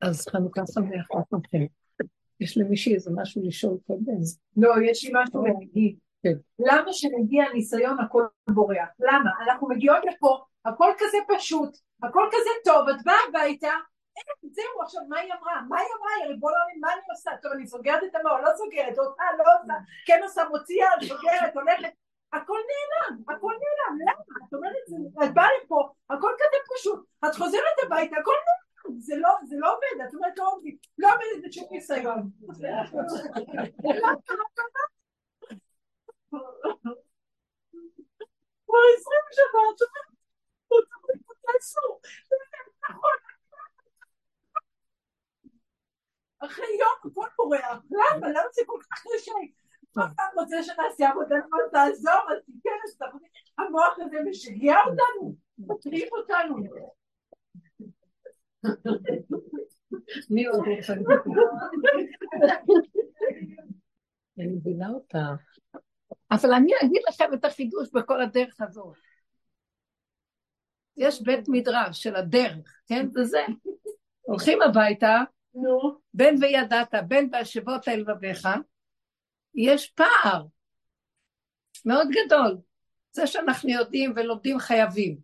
אז חנוכה שמח לכם. יש למישהי איזה משהו לשאול קודם. לא, יש לי משהו להגיד. כן. למה שנגיע ניסיון הכל בורח? למה? אנחנו מגיעות לפה, הכל כזה פשוט, הכל כזה טוב, את באה הביתה, זהו, עכשיו מה היא אמרה? מה היא אמרה? היא ריבון העולם, מה אני עושה? טוב, אני סוגרת את המעון, לא סוגרת, עושה, לא עושה, כן עושה, מוציאה, סוגרת, הולכת, הכל נעלם, הכל נעלם, למה? את אומרת, את באה לפה, הכל כזה פשוט, את חוזרת הביתה, הכל נעלם, זה לא, זה לא עובד, את אומרת, לא עובד, לא עובד בשום ניסיון. כבר עשרים שנה, את אומרת, תעשו, נכון, אחרי יום הכל פורח, למה? למה זה כל כך קשה? אף פעם רוצה שנעשה עבודה, לא תעזור, אז תיכנס, המוח הזה משגע אותנו, מטריף אותנו. מי עוד רוצה? אני מבינה אותה. אבל אני אגיד לכם את החידוש בכל הדרך הזאת. יש בית מדרש של הדרך, כן? וזה. הולכים הביתה, נו. בין וידעת, בין בהשבות אל לבביך, יש פער מאוד גדול. זה שאנחנו יודעים ולומדים חייבים.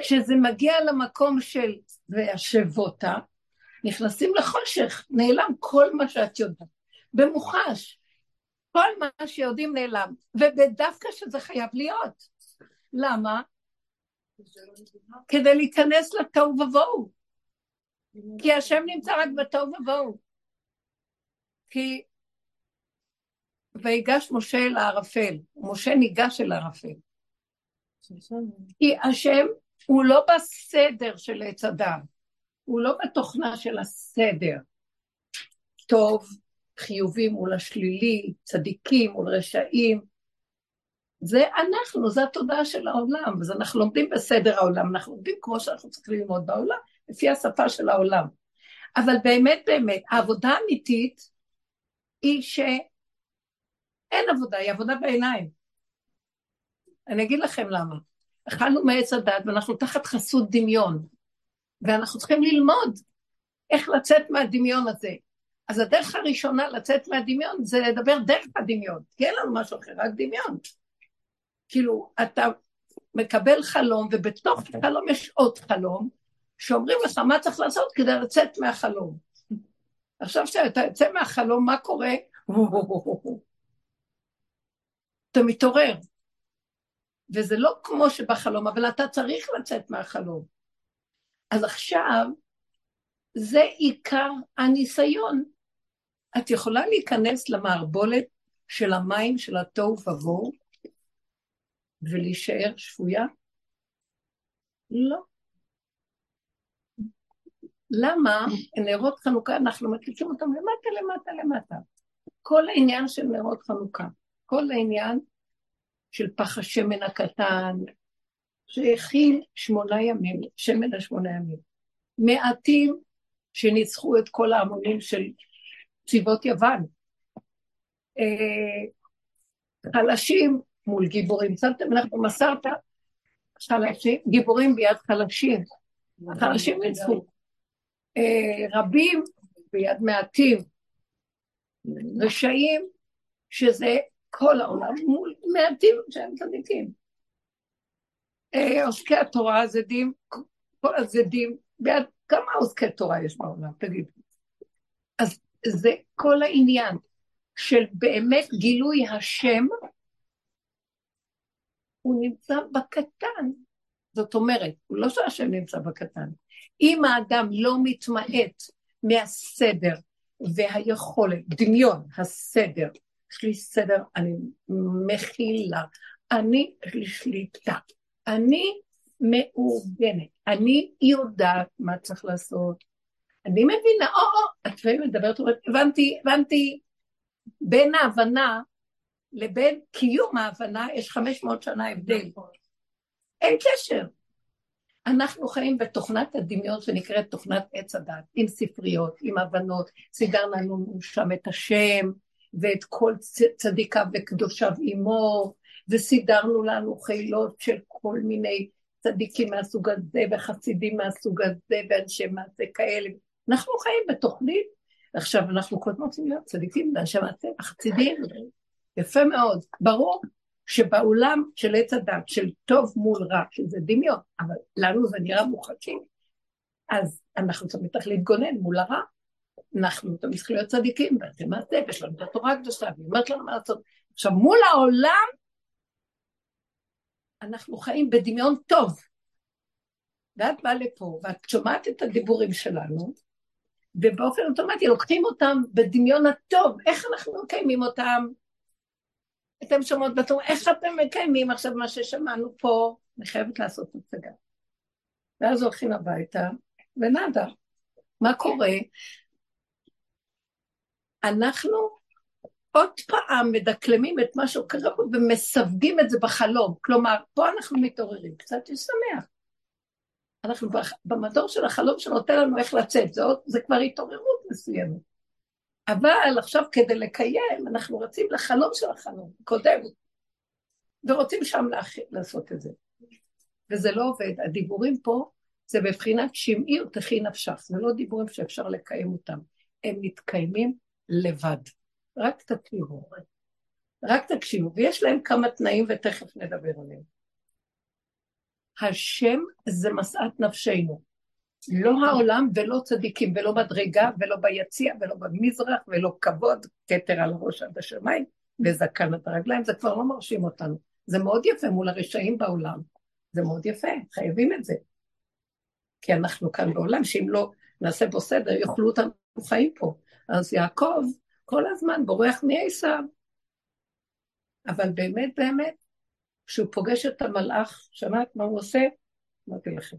כשזה מגיע למקום של והשבות, נכנסים לחושך, נעלם כל מה שאת יודעת. במוחש, כל מה שיודעים נעלם, ודווקא שזה חייב להיות. למה? כדי להיכנס לתוהו ובוהו. כי השם נמצא רק בתוהו ובוהו. כי ויגש משה אל הערפל, משה ניגש אל הערפל. כי השם הוא לא בסדר של עץ אדם, הוא לא בתוכנה של הסדר. טוב, חיובי מול השלילי, צדיקים מול רשעים. זה אנחנו, זה התודעה של העולם, אז אנחנו לומדים בסדר העולם, אנחנו לומדים כמו שאנחנו צריכים ללמוד בעולם, לפי השפה של העולם. אבל באמת באמת, העבודה האמיתית היא שאין עבודה, היא עבודה בעיניים. אני אגיד לכם למה. אכלנו מעץ הדת ואנחנו תחת חסות דמיון, ואנחנו צריכים ללמוד איך לצאת מהדמיון הזה. אז הדרך הראשונה לצאת מהדמיון זה לדבר דרך הדמיון, כי אין לנו משהו אחר, רק דמיון. כאילו, אתה מקבל חלום, ובתוך חלום יש עוד חלום, שאומרים לך מה צריך לעשות כדי לצאת מהחלום. עכשיו כשאתה יוצא מהחלום, מה קורה? אתה מתעורר. וזה לא כמו שבחלום, אבל אתה צריך לצאת מהחלום. אז עכשיו, זה עיקר הניסיון. את יכולה להיכנס למערבולת של המים של התוהו ובוהו ולהישאר שפויה? לא. למה נרות חנוכה, אנחנו מקליטים אותם למטה, למטה, למטה. כל העניין של נרות חנוכה, כל העניין של פח השמן הקטן, שהכיל שמונה ימים, שמן לשמונה ימים. מעטים שניצחו את כל ההמונים של צבאות יוון. אה, חלשים מול גיבורים. שמתם לך במסרת חלשים, גיבורים ביד חלשים. החלשים ניצחו. אה, רבים ביד מעטים, רשעים, שזה כל העולם, מול מעטים שהם צדיקים. אה, עוסקי התורה, זדים, כל הזדים, ביד, כמה עוסקי תורה יש בעולם, תגידו. אז זה כל העניין של באמת גילוי השם, הוא נמצא בקטן. זאת אומרת, הוא לא שהשם נמצא בקטן, אם האדם לא מתמעט מהסדר והיכולת, דמיון, הסדר, יש לי סדר, אני מכילה, אני, יש לי שליטה, אני מאורגנת, אני יודעת מה צריך לעשות, אני מבינה, או, או, את לפעמים מדברת, אומרת, הבנתי, הבנתי, בין ההבנה לבין קיום ההבנה יש 500 שנה הבדל. אין קשר. אנחנו חיים בתוכנת הדמיון שנקראת תוכנת עץ הדת, עם ספריות, עם הבנות, סידרנו לנו שם את השם ואת כל צדיקה וקדושיו עמו, וסידרנו לנו חילות של כל מיני צדיקים מהסוג הזה וחסידים מהסוג הזה ואנשי מעשה כאלה. אנחנו חיים בתוכנית, עכשיו אנחנו כל הזמן רוצים להיות צדיקים באנשי מעשה, חסידים, יפה מאוד. ברור שבעולם של עץ הדת, של טוב מול רע, שזה דמיון, אבל לנו זה נראה מוחקים, אז אנחנו צריכים להתגונן מול הרע. אנחנו תמיד צריכים להיות צדיקים, וזה מעשה, ויש לנו את התורה הקדושה, והיא אומרת לנו מה לעשות. עכשיו, מול העולם, אנחנו חיים בדמיון טוב. ואת באה לפה, ואת שומעת את הדיבורים שלנו, ובאופן אוטומטי לוקחים אותם בדמיון הטוב. איך אנחנו מקיימים אותם? אתם שומעות ואתם איך אתם מקיימים עכשיו מה ששמענו פה? אני חייבת לעשות הצגה. ואז הולכים הביתה, ונאדה. מה קורה? אנחנו עוד פעם מדקלמים את מה שקרה פה ומסווגים את זה בחלום. כלומר, פה אנחנו מתעוררים, קצת יש שמח. אנחנו במדור של החלום שנותן לנו איך לצאת, זה, עוד, זה כבר התעוררות מסוימת. אבל עכשיו כדי לקיים, אנחנו רצים לחלום של החלום, קודם, ורוצים שם לעשות את זה. וזה לא עובד. הדיבורים פה זה בבחינת שמעי ותחי נפשך, זה לא דיבורים שאפשר לקיים אותם, הם מתקיימים לבד. רק תקשיבו, רק תקשיבו, ויש להם כמה תנאים ותכף נדבר עליהם. השם זה משאת נפשנו. לא העולם ולא צדיקים ולא מדרגה ולא ביציע ולא במזרח ולא כבוד, כתר על הראש עד השמיים וזקן עד הרגליים, זה כבר לא מרשים אותנו. זה מאוד יפה מול הרשעים בעולם. זה מאוד יפה, חייבים את זה. כי אנחנו כאן בעולם שאם לא נעשה בו סדר, יאכלו אותנו חיים פה. אז יעקב כל הזמן בורח מעשיו. אבל באמת באמת, כשהוא פוגש את המלאך, שמעת מה הוא עושה? אמרתי לכם.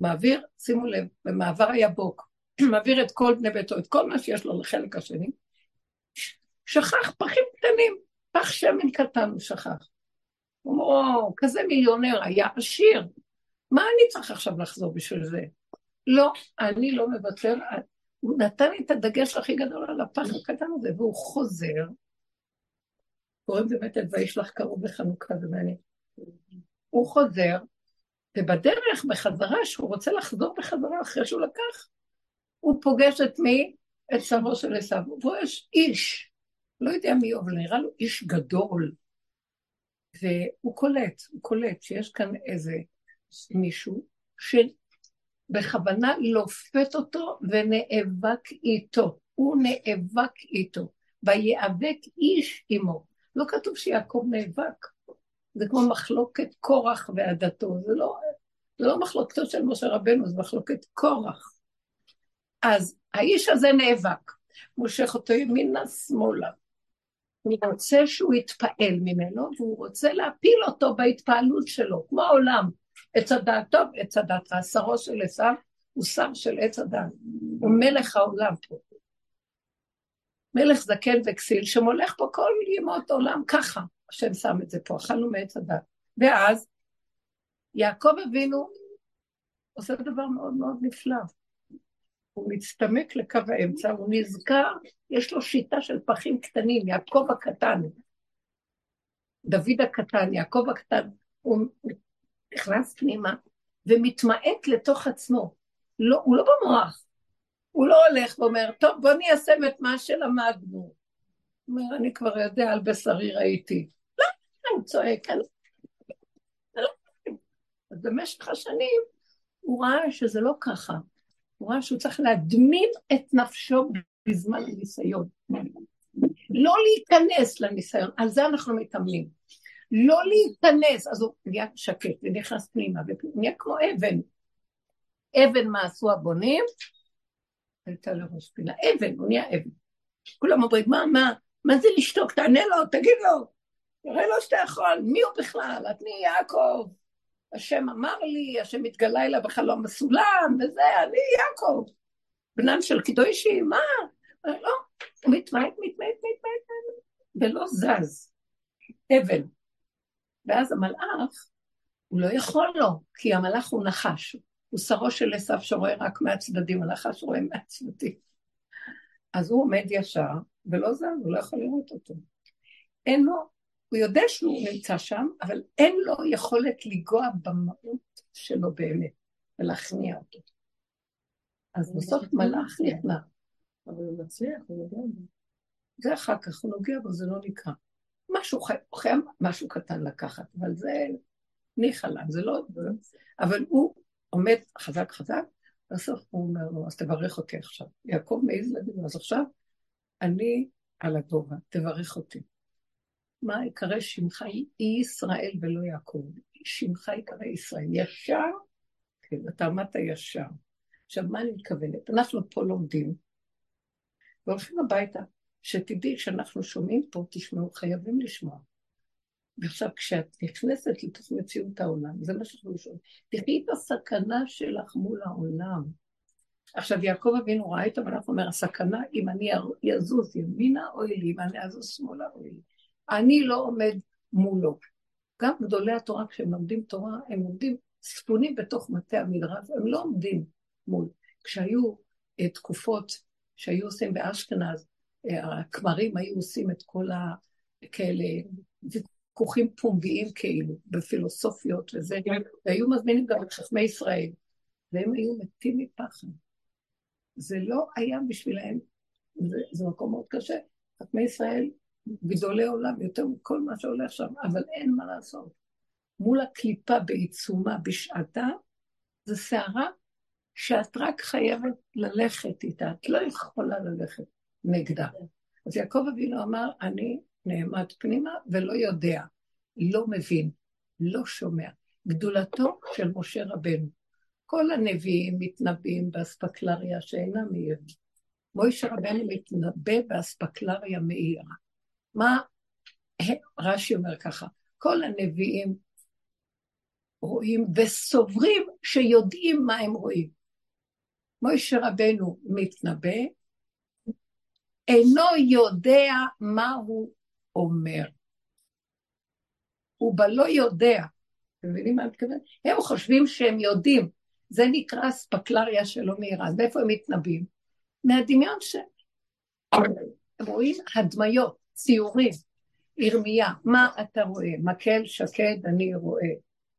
מעביר, שימו לב, במעבר היבוק, מעביר את כל בני ביתו, את כל מה שיש לו לחלק השני, שכח פחים קטנים, פח שמן קטן הוא שכח. הוא אומר, או, כזה מיליונר, היה עשיר, מה אני צריך עכשיו לחזור בשביל זה? לא, אני לא מוותר, הוא נתן לי את הדגש הכי גדול על הפח הקטן הזה, והוא חוזר, קוראים באמת את וישלח קרוב לחנוכה, זה מעניין. הוא חוזר, ובדרך בחזרה, שהוא רוצה לחזור בחזרה אחרי שהוא לקח, הוא פוגש את מי? את סבו של עשיו. והוא יש איש, לא יודע מי הוא, אבל נראה לו איש גדול. והוא קולט, הוא קולט שיש כאן איזה מישהו שבכוונה לופת אותו ונאבק איתו. הוא נאבק איתו. ויאבק איש עמו. לא כתוב שיעקב נאבק. זה כמו מחלוקת קורח ועדתו, זה לא, זה לא מחלוקתו של משה רבנו, זה מחלוקת קורח. אז האיש הזה נאבק, מושך אותו ימינה שמאלה. הוא רוצה שהוא יתפעל ממנו, והוא רוצה להפיל אותו בהתפעלות שלו, כמו העולם. עץ הדעת טוב, עץ הדעת רע. שרו של עשיו הוא שר של עץ הדעת. הוא מלך העולם פה. מלך זקן וכסיל שמולך פה כל ימות עולם ככה. השם שם את זה פה, אכלנו מעץ הדת. ואז יעקב אבינו עושה דבר מאוד מאוד נפלא. הוא מצטמק לקו האמצע, הוא נזכר, יש לו שיטה של פחים קטנים, יעקב הקטן, דוד הקטן, יעקב הקטן, הוא נכנס פנימה ומתמעט לתוך עצמו. לא, הוא לא במוח, הוא לא הולך ואומר, טוב, בוא ניישם את מה שלמדנו. הוא אומר, אני כבר יודע, על בשרי ראיתי. צועק, אני... לא אז במשך השנים הוא ראה שזה לא ככה. הוא ראה שהוא צריך להדמים את נפשו בזמן הניסיון. לא להיכנס לניסיון, על זה אנחנו מתאמנים. לא להיכנס, אז הוא נהיה שקט ונכנס פנימה, ונהיה כמו אבן. אבן מה עשו הבונים? הייתה לראש פינה. אבן, הוא נהיה אבן. כולם אומרים, מה, מה, מה זה לשתוק? תענה לו, תגיד לו. תראה לו שאתה יכול, מי הוא בכלל? אני יעקב. השם אמר לי, השם התגלה אליו בחלום הסולם, וזה, אני יעקב. בנם של קדושי, מה? לא, הוא מתמעט, מתמעט, מתמעט, ולא זז. אבן. ואז המלאך, הוא לא יכול לו, כי המלאך הוא נחש. הוא שרו של עשיו שרואה רק מהצדדים, הנחש רואה מהצדדים. אז הוא עומד ישר, ולא זז, הוא לא יכול לראות אותו. אין לו הוא יודע שהוא נמצא שם, אבל אין לו יכולת לנגוע במהות שלו באמת, ולהכניע אותו. אז בסוף מלאך נכנע. אבל הוא מצליח, הוא נוגע בו. זה אחר כך, הוא נוגע בו, זה לא נקרא. משהו חייב, משהו קטן לקחת, אבל זה ניחא לה, זה לא... אבל הוא עומד חזק חזק, בסוף הוא אומר לו, אז תברך אותי עכשיו. יעקב מעז לו, אז עכשיו אני על הגובה, תברך אותי. מה יקרא שמך היא ישראל ולא יעקב, שמך יקרא ישראל. ישר, כן, אתה עמדת ישר. עכשיו, מה אני מתכוונת? אנחנו פה לומדים, והולכים הביתה, שתדעי שאנחנו שומעים פה, תשמעו, חייבים לשמוע. ועכשיו, כשאת נכנסת לתוך מציאות העולם, זה מה שאנחנו שומעים, תראי את הסכנה שלך מול העולם. עכשיו, יעקב אבינו ראה את המלאך אומר, הסכנה אם אני אזוז ימינה אוי לי, אם אני אזוז שמאלה אוי לי. אני לא עומד מולו. גם גדולי התורה, כשהם לומדים תורה, הם עומדים ספונים בתוך מטה המדרש, הם לא עומדים מול. כשהיו uh, תקופות שהיו עושים באשכנז, הכמרים היו עושים את כל הכאלה ויכוחים פומביים כאילו, בפילוסופיות וזה, והיו מזמינים גם את חכמי ישראל, והם היו מתים מפחד. זה לא היה בשבילם, זה, זה מקום מאוד קשה. חכמי ישראל, גדולי עולם, יותר מכל מה שהולך שם, אבל אין מה לעשות. מול הקליפה בעיצומה בשעתה, זו סערה שאת רק חייבת ללכת איתה, את לא יכולה ללכת נגדה. אז יעקב אבינו אמר, אני נעמד פנימה ולא יודע, לא מבין, לא שומע. גדולתו של משה רבנו. כל הנביאים מתנבאים באספקלריה שאינה מאירה. מוישה רבנו מתנבא באספקלריה מאירה. מה רש"י אומר ככה? כל הנביאים רואים וסוברים שיודעים מה הם רואים. מוישה רבנו מתנבא, אינו יודע מה הוא אומר. הוא בלא יודע. אתם מבינים מה אני מתכוונת? הם חושבים שהם יודעים. זה נקרא ספקלריה שלא מהירה. אז מאיפה הם מתנבאים? מהדמיון ש... הם רואים הדמיות, ציורים. ירמיה, מה אתה רואה? מקל שקד אני רואה.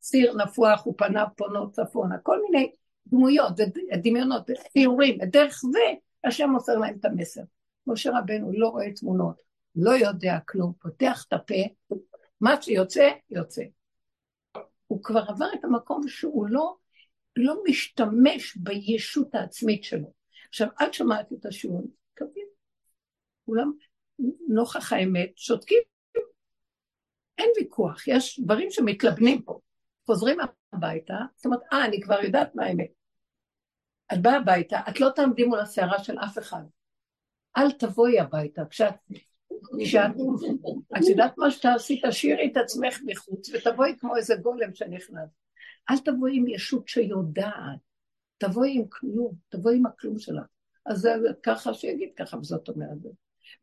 סיר נפוח ופניו פונות צפונה. כל מיני דמויות ודמיונות ציורים. ודרך זה השם מוסר להם את המסר. משה רבנו לא רואה תמונות, לא יודע כלום, פותח את הפה, מה שיוצא, יוצא. הוא כבר עבר את המקום שהוא לא לא משתמש בישות העצמית שלו. עכשיו, את שמעת את השיעור, תבין, כולם נוכח האמת שותקים. אין ויכוח, יש דברים שמתלבנים פה. חוזרים הביתה, זאת אומרת, אה, אני כבר יודעת מה האמת. את באה הביתה, את לא תעמדי מול הסערה של אף אחד. אל תבואי הביתה, כשאת... כשאת... את יודעת מה שתעשי, תשאירי את עצמך מחוץ ותבואי כמו איזה גולם שנכנס. אל תבואי עם ישות שיודעת, תבואי עם כלום, תבואי עם הכלום שלך. אז זה ככה שיגיד ככה, וזאת אומרת.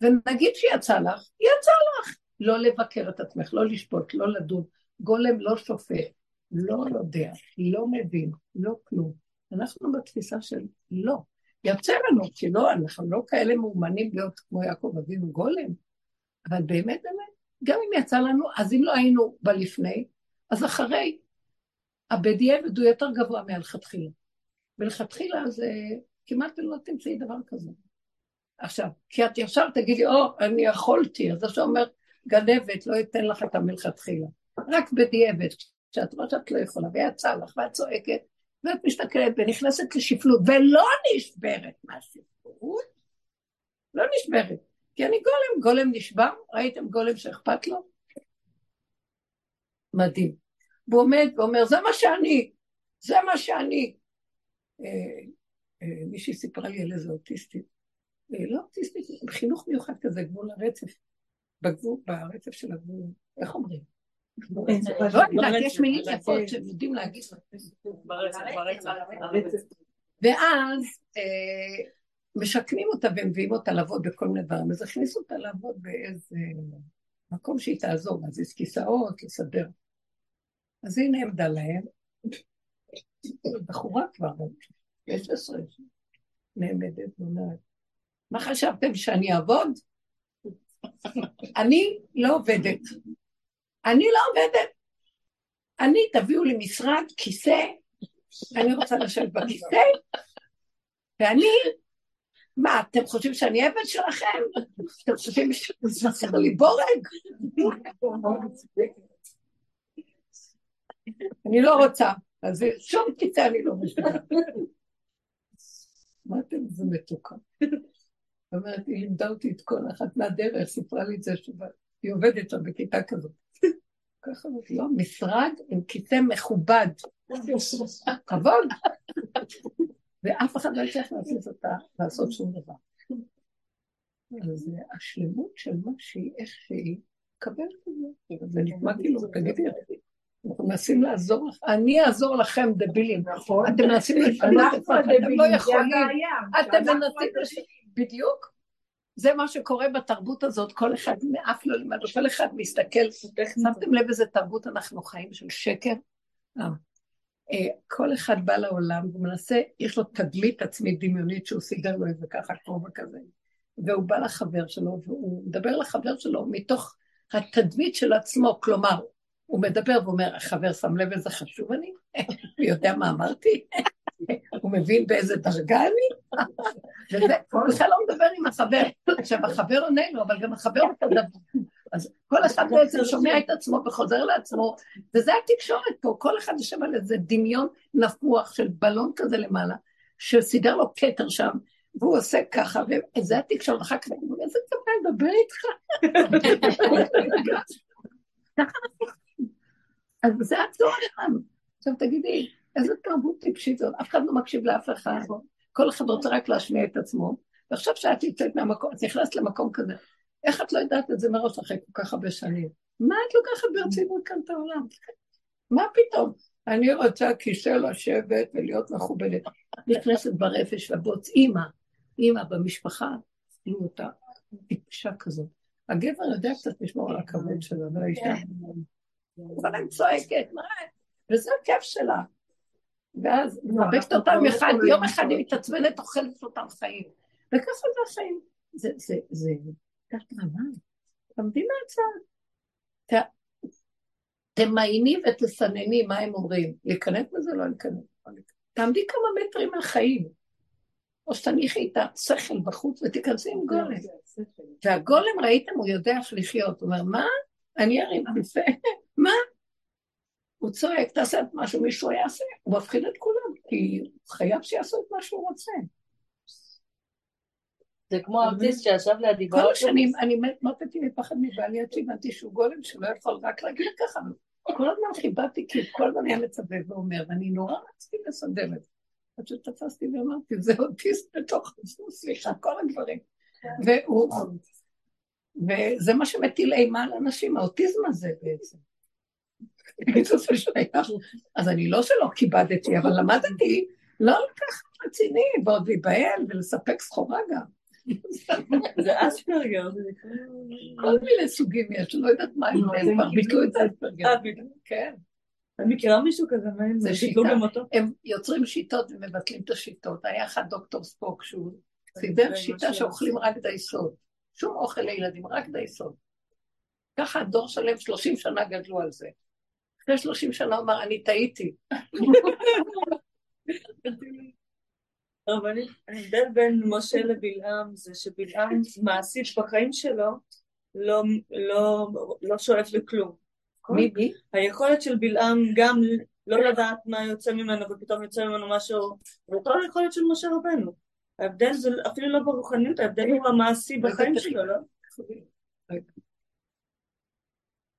ונגיד שיצא לך, יצא לך. לא לבקר את עצמך, לא לשפוט, לא לדון. גולם לא שופט, לא יודע, לא מבין, לא כלום. אנחנו בתפיסה של לא. יוצא לנו, כי לא, אנחנו לא כאלה מאומנים להיות כמו יעקב אבינו גולם, אבל באמת באמת, גם אם יצא לנו, אז אם לא היינו בלפני, אז אחרי, הבדיעבד הוא יותר גבוה מלכתחילה. ולכתחילה זה, כמעט לא תמצאי דבר כזה. עכשיו, כי את ישר תגידי, או, אני יכולתי, אז עכשיו אומר, גנבת, לא אתן לך את המלכתחילה. רק בדיעבד, כשאת רואה שאת לא יכולה, ויצא לך, ואת צועקת, ואת מסתכלת ונכנסת לשפלות, ולא נשברת מהשפלות, לא נשברת. כי אני גולם, גולם נשבר, ראיתם גולם שאכפת לו? מדהים. והוא עומד ואומר, זה מה שאני, זה מה שאני. אה, אה, מישהי סיפרה לי על איזה אוטיסטית, אה, לא אוטיסטית, חינוך מיוחד כזה, גבול הרצף, בגבול, ברצף של הגבול, איך אומרים? לא יודעת, יש מילים יפות שהם יודעים להגיד. ואז משקמים אותה ומביאים אותה לעבוד בכל מיני דברים, אז הכניסו אותה לעבוד באיזה מקום שהיא תעזור, להזיז כיסאות, לסדר. אז היא נעמדה להם, בחורה כבר, 16, נעמדת ואומרת, מה חשבתם, שאני אעבוד? אני לא עובדת. אני לא עובדת. אני, תביאו לי משרד, כיסא, אני רוצה לשבת בכיסא, ואני, מה, אתם חושבים שאני עבד שלכם? אתם חושבים שחסר לי בורג? אני לא רוצה, אז שום כיתה אני לא משנה. אמרתי, זה מתוקה. אומרת, היא לימדה אותי את כל אחת מהדרך, סיפרה לי את זה, שהיא עובדת שם בכיתה כזאת. ככה לא, משרד עם כיסא מכובד. כבוד. ואף אחד לא יצטרך להזיז אותה לעשות שום דבר. אז השלמות של מה שהיא, איך שהיא, קבל את זה. זה נשמע כאילו, תגידי, אנחנו מנסים לעזור לך, אני אעזור לכם דבילים. נכון. אתם מנסים לשנות את זה, אתם לא יכולים. אתם מנסים, בדיוק. זה מה שקורה בתרבות הזאת, כל אחד מאף לא לימד, כל אחד מסתכל, שמתם לב איזה תרבות אנחנו חיים של שקר? אה. אה, כל אחד בא לעולם ומנסה, יש לו תדמית עצמית דמיונית שהוא סידר לו איזה ככה כובע כזה, והוא בא לחבר שלו והוא מדבר לחבר שלו מתוך התדמית של עצמו, כלומר, הוא מדבר ואומר, החבר שם לב איזה חשוב אני? הוא יודע מה אמרתי? הוא מבין באיזה דרגה אני? הוא בכלל לא מדבר עם החבר. עכשיו, החבר עונה לו, אבל גם החבר אותו דבר. אז כל אחד בעצם שומע את עצמו וחוזר לעצמו, וזה התקשורת פה, כל אחד יושב על איזה דמיון נפוח של בלון כזה למעלה, שסידר לו כתר שם, והוא עושה ככה, וזה התקשורת, אחר כך הוא איזה כמה לדבר איתך. ככה אז זה הצורך. עכשיו תגידי, איזה תרבות טיפשית זאת, אף אחד לא מקשיב לאף אחד, כל אחד רוצה רק להשמיע את עצמו, ועכשיו שאת יוצאת מהמקום, את נכנסת למקום כזה, איך את לא יודעת את זה מראש אחרי כל כך הרבה שנים? מה את לוקחת ברצינות כאן את העולם? מה פתאום? אני רוצה כיסא לשבת ולהיות מכובדת. נכנסת ברפש לבוץ, אימא, אימא במשפחה, תראו אותה טיפשה כזאת. הגבר יודע קצת לשמור על הכבוד שלו, לא אישה. אבל אני צועקת, מה? וזה הכיף שלה. ואז מחבקת אותם אחד, יום אחד היא מתעצבנת, אוכלת אותם חיים. וככה זה החיים. זה, זה, זה, כך רמה. תעמדי מהצד. תמייני ותסנני מה הם אומרים. להיכנס בזה? לא להיכנס. תעמדי כמה מטרים מהחיים. או שתניחי את השכל בחוץ ותיכנסי עם גולם. והגולם, ראיתם, הוא יודע איך לחיות. הוא אומר, מה? אני ארים כיסא. מה? הוא צועק, תעשה את מה שמישהו יעשה, הוא מפחיד את כולם, כי הוא חייב שיעשו את מה שהוא רוצה. זה כמו הארטיסט שישב לידי כל השנים, אני מתתי מפחד מבעלי עד שהבנתי שהוא גולם שלא יכול רק להגיד ככה. כל הזמן חיבבתי, כי כל הזמן היה מצווה ואומר, ואני נורא רציתי לסדר את זה. עד שתפסתי ואמרתי, זה אוטיסט בתוך עצמו, סליחה, כל הדברים. והוא... וזה מה שמטיל אימה על אנשים, האוטיזם הזה בעצם. אז אני לא שלא כיבדתי, אבל למדתי לא לקחת רציני, ועוד להיבהל ולספק סחורה גם. זה אספרגר, זה נקרא... כל מיני סוגים יש, לא יודעת מה הם, כבר ביטלו את האספרגר. אה, כן. אני מכירה מישהו כזה, מה הם ביטלו במותו? הם יוצרים שיטות ומבטלים את השיטות. היה אחד דוקטור ספוק שהוא סידר שיטה שאוכלים רק דייסות. שום אוכל לילדים, רק דייסות. ככה הדור שלם, 30 שנה גדלו על זה. אחרי 30 שנה אמר, אני טעיתי. אבל ההבדל בין משה לבלעם זה שבלעם מעשית בחיים שלו לא, לא, לא שואף לכלום. מי מי? היכולת של בלעם גם לא לדעת מה יוצא ממנו ופתאום יוצא ממנו משהו, ואותו היכולת של משה רבנו. ההבדל זה אפילו לא ברוחניות, ההבדל הוא המעשי בחיים שלו, לא?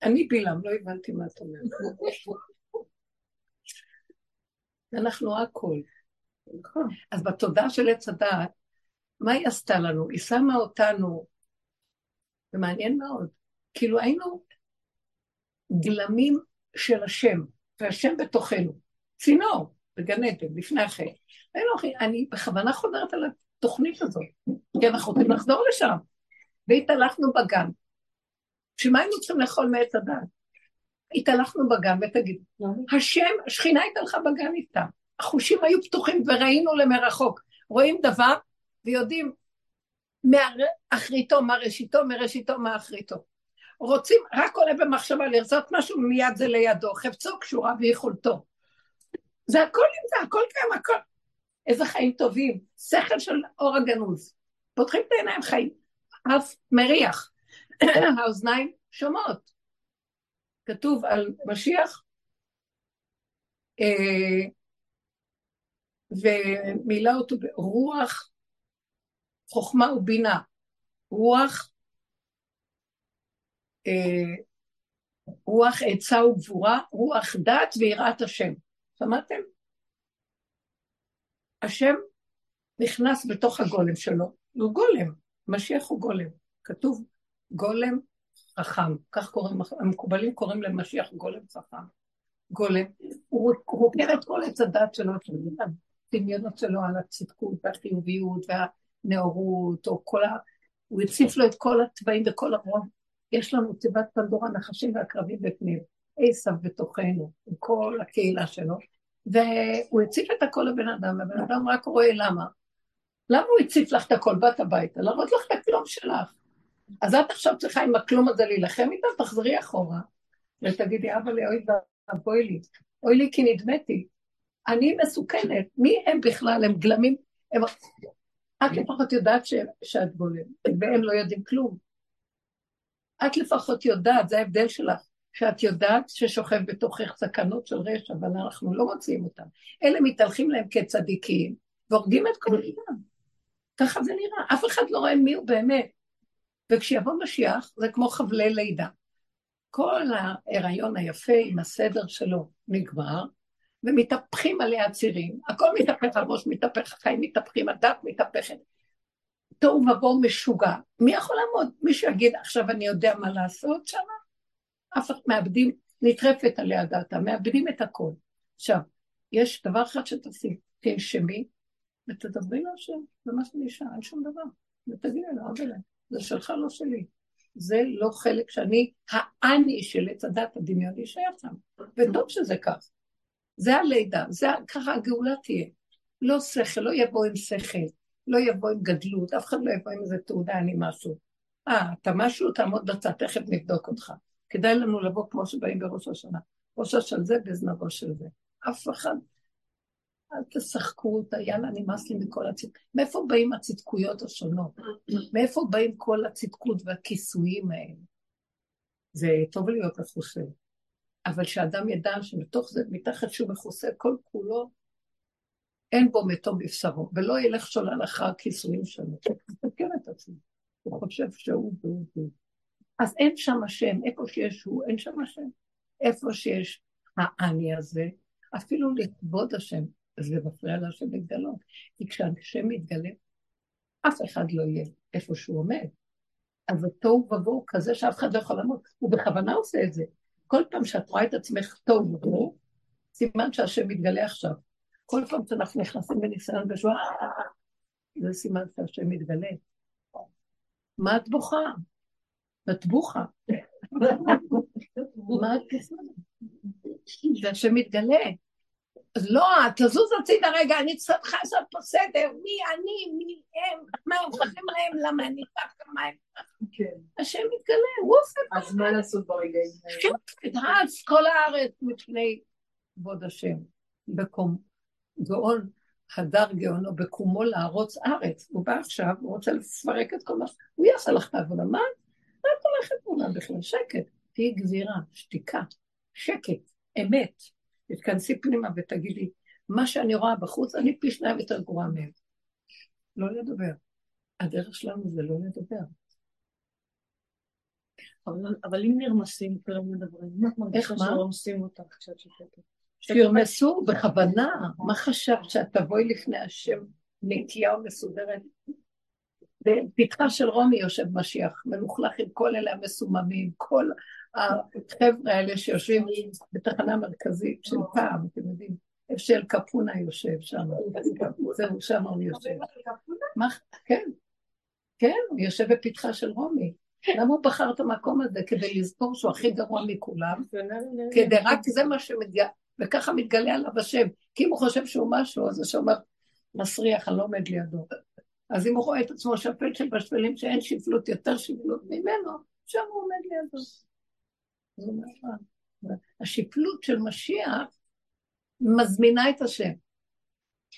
אני בלעם, לא הבנתי מה את אומרת. אנחנו הכל. נכון. אז בתודעה של עץ הדעת, מה היא עשתה לנו? היא שמה אותנו, זה מעניין מאוד, כאילו היינו גלמים של השם, והשם בתוכנו, צינור בגן עדן, לפני החיים. אני בכוונה חוזרת על התוכנית הזאת, כי אנחנו רוצים לחזור לשם. והתהלכנו בגן. שמה היינו צריכים לאכול מעץ הדעת? התהלכנו בגן ותגיד, השם, השכינה התהלכה בגן איתה. החושים היו פתוחים וראינו למרחוק. רואים דבר ויודעים מאחריתו מה ראשיתו, מראשיתו מה אחריתו. רוצים, רק עולה במחשבה לרצות משהו, מיד זה לידו, חפצו קשורה ויכולתו. זה הכל נמצא, הכל קיים, הכל. איזה חיים טובים, שכל של אור הגנוז. פותחים את העיניים חיים, אף מריח, האוזניים שומעות. כתוב על משיח, אה, ומילא אותו ברוח חוכמה ובינה. רוח, אה, רוח עצה וגבורה, רוח דת ויראת השם. שמעתם? השם נכנס בתוך הגולם שלו, הוא גולם, משיח הוא גולם. כתוב גולם חכם, כך קוראים, המקובלים קוראים למשיח גולם חכם. גולם, הוא רוקר את כל עץ הדת שלו, הדמיונות שלו על הצדקות והחיוביות והנאורות, או כל ה... הוא הציף לו את כל התוואים וכל הרוב. יש לנו תיבת פנדורה, נחשים ועקרבים בפנים, עשב בתוכנו, עם כל הקהילה שלו, והוא הציף את הכל לבן אדם, הבן אדם רק רואה למה. למה הוא הציף לך את הכל? באת הביתה, להראות לך את הכלום שלך. אז את עכשיו צריכה עם הכלום הזה להילחם איתה, תחזרי אחורה, ותגידי, אבא לי, אוי ואבוי לי, אוי לי כי נדמתי. אני מסוכנת, מי הם בכלל? הם גלמים, הם... את לפחות יודעת ש... שאת גולם, והם לא יודעים כלום. את לפחות יודעת, זה ההבדל שלך, שאת יודעת ששוכב בתוכך סכנות של רשע, אבל אנחנו לא מוצאים אותם. אלה מתהלכים להם כצדיקים, והורגים את כל העניין. ככה זה נראה, אף אחד לא רואה מי הוא באמת. וכשיבוא משיח, זה כמו חבלי לידה. כל ההיריון היפה עם הסדר שלו נגמר, ומתהפכים עליה הצירים, הכל מתהפך, הראש מתהפך, החיים מתהפכים, הדת מתהפכת. תוהו ובוהו משוגע. מי יכול לעמוד? מישהו יגיד, עכשיו אני יודע מה לעשות שם? אף אחד מאבדים, נטרפת עליה דעתה, מאבדים את הכל. עכשיו, יש דבר אחד שתעשי, תנשמי ותדברי להשם, זה מה שנשאר, אין שום דבר. ותגידי לו, אבא זה שלך, לא שלי. זה לא חלק שאני, האני של עץ הדת הדמיוני שייך שם. וטוב שזה כך. זה הלידה, זה ככה הגאולה תהיה. לא שכל, לא יבוא עם שכל, לא יבוא עם גדלות, אף אחד לא יבוא עם איזה תעודה, אני משהו. אה, אתה משהו, תעמוד בצד, תכף נבדוק אותך. כדאי לנו לבוא כמו שבאים בראש השנה. ראש של זה בזנבו של זה. אף אחד, אל תשחקו אותה, יאללה, נמאס לי מכל הצדקות. מאיפה באים הצדקויות השונות? מאיפה באים כל הצדקות והכיסויים האלה? זה טוב להיות מכוסה. אבל שאדם ידע שמתוך זה, מתחת שהוא מכוסה כל כולו, אין בו מתו בבשרו, ולא ילך שולל אחר הכיסויים שלו. תסתכל את עצמו, הוא חושב שהוא והוא והוא. אז אין שם השם, איפה שיש הוא, אין שם השם. איפה שיש האני הזה, אפילו לכבוד השם, זה מפריע להשם להתגלות. כי כשהשם מתגלה, אף אחד לא יהיה איפה שהוא עומד. אז התוהו ובוהו כזה שאף אחד לא יכול לעמוד, הוא בכוונה עושה את זה. כל פעם שאת רואה את עצמך תוהו ובוהו, סימן שהשם מתגלה עכשיו. כל פעם שאנחנו נכנסים בניסיון בשואה, זה סימן שהשם מתגלה. מה את בוכה? את בוכה. מה את בוכה? זה השם מתגלה. אז לא, תזוז הצידה רגע, אני צריכה לעשות פה סדר, מי אני, מי הם, מה הם צריכים להם, למה אני ככה, מה הם כן. השם מתגלה, הוא עושה אז מה לעשות ברגעים האלה? רץ כל הארץ מפני כבוד השם, בקום. גאון הדר גאונו בקומו להרוץ ארץ. הוא בא עכשיו, הוא רוצה לפרק את כל מה. הוא יעשה לך את העבודה. מה? מה את הולכת מולה בכלל? שקט. תהיי גזירה, שתיקה, שקט, אמת. תתכנסי פנימה ותגידי, מה שאני רואה בחוץ, אני פי שניים יותר גרועה מהם. לא לדבר. הדרך שלנו זה לא לדבר. אבל, אבל אם נרמסים, כולם מדברים, מה את מרגישה שרומסים אותך כשאת שותקת? שירמסו בכוונה. מה חשבת שאת תבואי לפני השם נקייה ומסודרת? בפתחה של רומי יושב משיח, מלוכלך עם כל אלה המסוממים, כל החבר'ה האלה שיושבים בתחנה המרכזית של פעם, אתם יודעים, איפה שאל קפונה יושב שם, זהו, שם הוא יושב. כן, כן, הוא יושב בפתחה של רומי. למה הוא בחר את המקום הזה? כדי לזכור שהוא הכי גרוע מכולם, כדי רק זה מה שמגיע, וככה מתגלה עליו השם. כי אם הוא חושב שהוא משהו, אז השם אומר, מסריח, אני לא עומד לידו. אז אם הוא רואה את עצמו שפל של בשפלים שאין שפלות יותר שפלות ממנו, שם הוא עומד לידו. השפלות של משיח מזמינה את השם.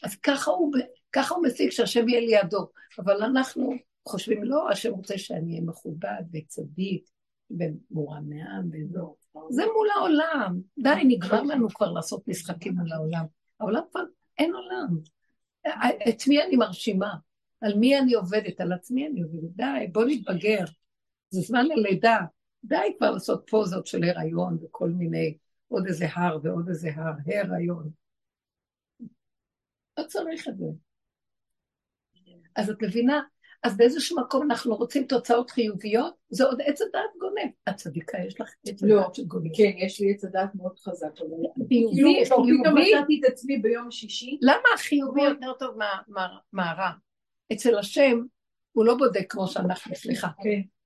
אז ככה הוא, ככה הוא משיג שהשם יהיה לידו. אבל אנחנו חושבים, לא, השם רוצה שאני אהיה מכובד וצדיק ומורם מעם וזו. זה מול העולם. די, נגמר לנו כבר לעשות משחקים מול העולם. העולם כבר, אין עולם. את מי אני מרשימה? על מי אני עובדת? על עצמי אני עובדת. די, בוא נתבגר. זה זמן ללידה. די כבר לעשות פוזות של הריון וכל מיני, עוד איזה הר ועוד איזה הר, הריון. לא צריך את זה. אז את מבינה? אז באיזשהו מקום אנחנו רוצים תוצאות חיוביות, זה עוד עץ הדעת גונב. הצדיקה, יש לך עץ הדעת לא, שגונב. כן, יש לי עץ הדעת מאוד חזק. חיובי, כאילו, חיובי. פתאום מצאתי את עצמי ביום שישי. למה החיובי יותר טוב מהרע? אצל השם הוא לא בודק כמו שאנחנו, סליחה.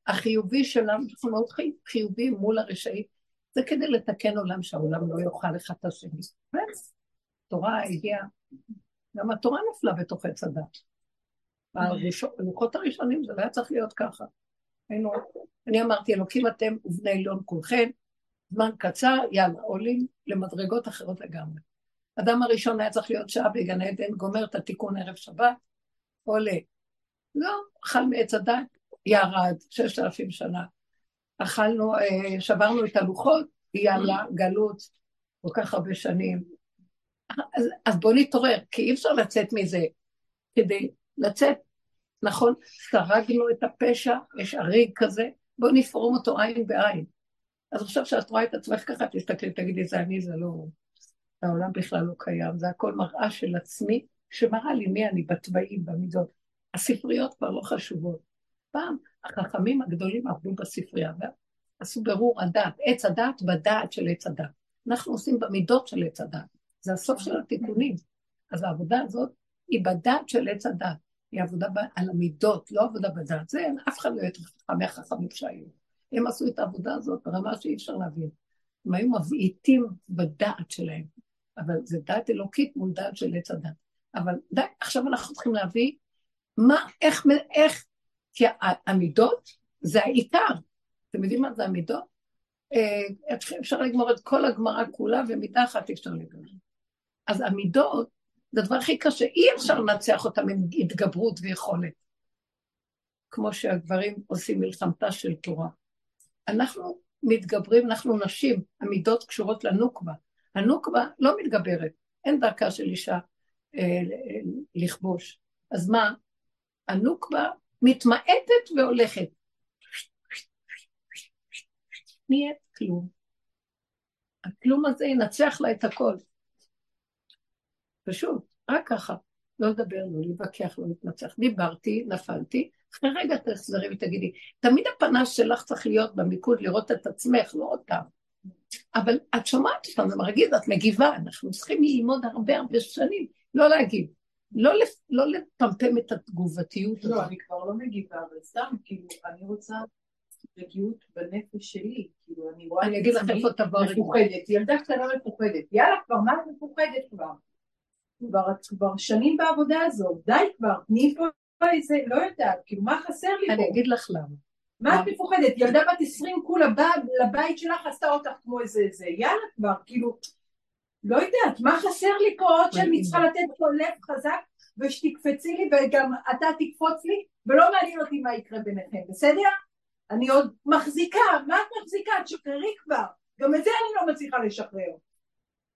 החיובי שלנו, אנחנו מאוד חיוביים מול הרשעים, זה כדי לתקן עולם שהעולם לא יאכל אחד את השני. תורה הגיעה, גם התורה נפלה בתוך עץ הדת. בלוחות הראשונים זה לא היה צריך להיות ככה. היינו, אני אמרתי, אלוקים אתם ובני עליון כולכם, זמן קצר, יאללה, עולים למדרגות אחרות לגמרי. אדם הראשון היה צריך להיות שעה בגן עדן, גומר את התיקון ערב שבת, עולה. לא, אכל מעץ הדת, ירד, ששת אלפים שנה. אכלנו, אה, שברנו את הלוחות, יאללה, גלות, כל כך הרבה שנים. אז, אז בואו נתעורר, כי אי אפשר לצאת מזה. כדי לצאת, נכון, סרגנו את הפשע, יש הריג כזה, בואו נפרום אותו עין בעין. אז עכשיו שאת רואה את עצמך ככה, תסתכלי, תגידי, זה אני, זה לא... העולם בכלל לא קיים, זה הכל מראה של עצמי, שמראה לי מי אני בתוואים, במידות. הספריות כבר לא חשובות. פעם החכמים הגדולים עבדו בספרייה ועשו ברור הדעת, עץ הדעת בדעת של עץ הדעת. אנחנו עושים במידות של עץ הדעת, זה הסוף של התיקונים. אז העבודה הזאת היא בדעת של עץ הדעת, היא עבודה על המידות, לא עבודה בדעת. זה אף אחד לא יותר חכם מהחכמים שהיו. הם עשו את העבודה הזאת ברמה שאי אפשר להבין. הם היו מבעיטים בדעת שלהם, אבל זה דעת אלוקית מול דעת של עץ הדת. אבל די, עכשיו אנחנו צריכים להביא מה, איך, איך כי המידות זה העיקר. אתם יודעים מה זה המידות? אה, אפשר לגמור את כל הגמרא כולה ומידה אחת אפשר לגמור. אז המידות זה הדבר הכי קשה, אי אפשר לנצח אותם עם התגברות ויכולת. כמו שהגברים עושים מלחמתה של תורה. אנחנו מתגברים, אנחנו נשים, המידות קשורות לנוקבה. הנוקבה לא מתגברת, אין דרכה של אישה אה, לכבוש. אז מה? הנוקבה מתמעטת והולכת. נהיית כלום. הכלום הזה ינצח לה את הכל. פשוט, רק ככה. לא לדבר, לא להתווכח, לא להתנצח. דיברתי, נפלתי, אחרי רגע תחזרי ותגידי, תמיד הפנס שלך צריך להיות במיקוד, לראות את עצמך, לא אותם. אבל את שומעת אותם, זה מרגיז, את מגיבה, אנחנו צריכים ללמוד הרבה הרבה שנים, לא להגיב. לא, לא לפמפם את התגובתיות לא, אני כבר לא מגיבה, אבל סתם, כאילו, אני רוצה רגיעות בנפש שלי, כאילו, אני רואה אני אגיד לך איפה תבוא מפוחדת, ילדה קטנה מפוחדת, יאללה, כבר מה את מפוחדת כבר? כבר, כבר שנים בעבודה הזאת, די כבר, תני פה איזה, לא יודעת, כאילו, מה חסר לי פה? אני אגיד לך למה. מה את מפוחדת? ילדה בת עשרים כולה באה לבית שלך, עשתה אותך כמו איזה, זה, יאללה כבר, כאילו... לא יודעת, מה חסר לי פה עוד שאני צריכה לתת פה לב חזק ושתקפצי לי וגם אתה תקפוץ לי ולא מעניין אותי מה יקרה ביניכם, בסדר? אני עוד מחזיקה, מה את מחזיקה? תשחררי כבר, גם את זה אני לא מצליחה לשחרר.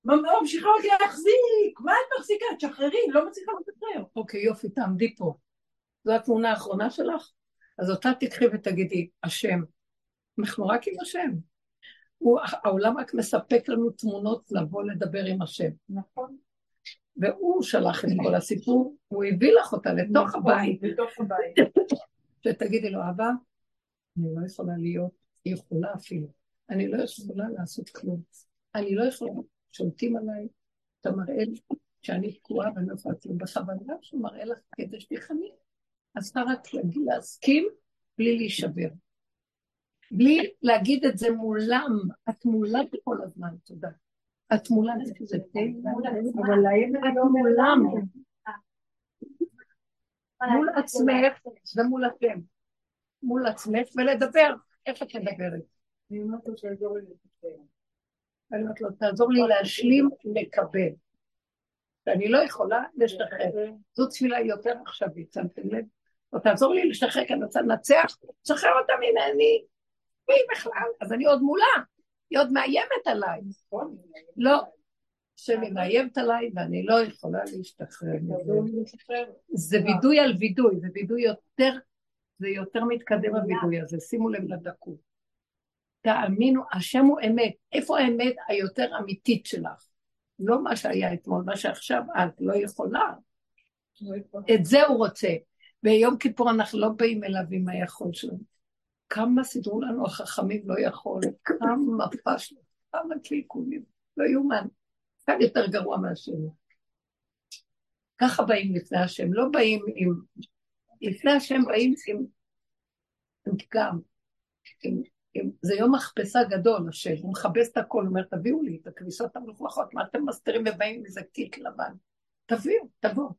ממשיכה אותי להחזיק, מה את מחזיקה? תשחררי, לא מצליחה לשחרר. אוקיי, יופי, תעמדי פה. זו התמונה האחרונה שלך? אז אותה תקחי ותגידי, השם. אנחנו רק עם השם. הוא, העולם רק מספק לנו תמונות לבוא לדבר עם השם. נכון. והוא שלח את כל הסיפור, הוא הביא לך אותה לתוך נכון, הבית. לתוך הבית. שתגידי לו, אבא, אני לא יכולה להיות, היא יכולה אפילו, אני לא יכולה לעשות כלום. אני לא יכולה, שולטים עליי, אתה מראה לי שאני תקועה ואני לא יכולה כלום. בכוונה שהוא מראה לך כדי שתיכני. אז אתה רק להסכים בלי להישבר. בלי להגיד את זה מולם, את מולה כל הזמן, תודה. את מולה, זה אבל להם את מולם. מול עצמך ומול אתם. מול עצמך ולדבר. איך את מדברת? אני אומרת לו שיעזור לי אני אומרת לו, תעזור לי להשלים, לקבל. שאני לא יכולה לשחרר. זו תפילה יותר עכשווית, שמתם לב? או תעזור לי לשחרר, כי אני רוצה לנצח, תשחרר אותה ממני, מי בכלל? אז אני עוד מולה, היא עוד מאיימת עליי. לא, השם מאיימת עליי ואני לא יכולה להשתחרר. זה וידוי על וידוי, זה וידוי יותר, זה יותר מתקדם הווידוי הזה, שימו לב לדקות. תאמינו, השם הוא אמת. איפה האמת היותר אמיתית שלך? לא מה שהיה אתמול, מה שעכשיו את לא יכולה. את זה הוא רוצה. ביום כיפור אנחנו לא באים אליו עם היכול שלנו. כמה סידרו לנו החכמים לא יכול, כמה פשנו, כמה קלקולים, לא יאומן. כאן יותר גרוע מהשני. ככה באים לפני השם, לא באים עם... לפני השם באים עם, עם פגם. עם, עם, זה יום מכבסה גדול, השם, הוא מכבס את הכל, הוא אומר, תביאו לי את הכביסות המלוכלכות, מה אתם מסתירים ובאים מזה תיק לבן? תביאו, תבואו.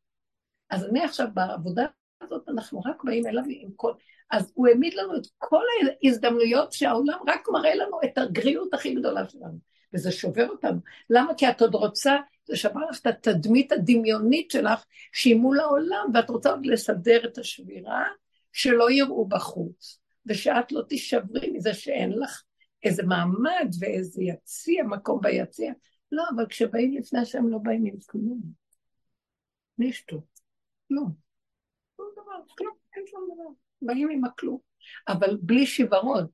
אז אני עכשיו בעבודה הזאת, אנחנו רק באים אליו עם כל... אז הוא העמיד לנו את כל ההזדמנויות שהעולם רק מראה לנו את הגריות הכי גדולה שלנו. וזה שובר אותנו. למה? כי את עוד רוצה, זה שבר לך את התדמית הדמיונית שלך, שהיא מול העולם, ואת רוצה עוד לסדר את השבירה, שלא יראו בחוץ, ושאת לא תישברי מזה שאין לך איזה מעמד ואיזה יציע, מקום ביציע. לא, אבל כשבאים לפני השם לא באים עם כלום. נשתו. כלום. כלום, אין שום דבר. באים עם הכלום. אבל בלי שיוורון.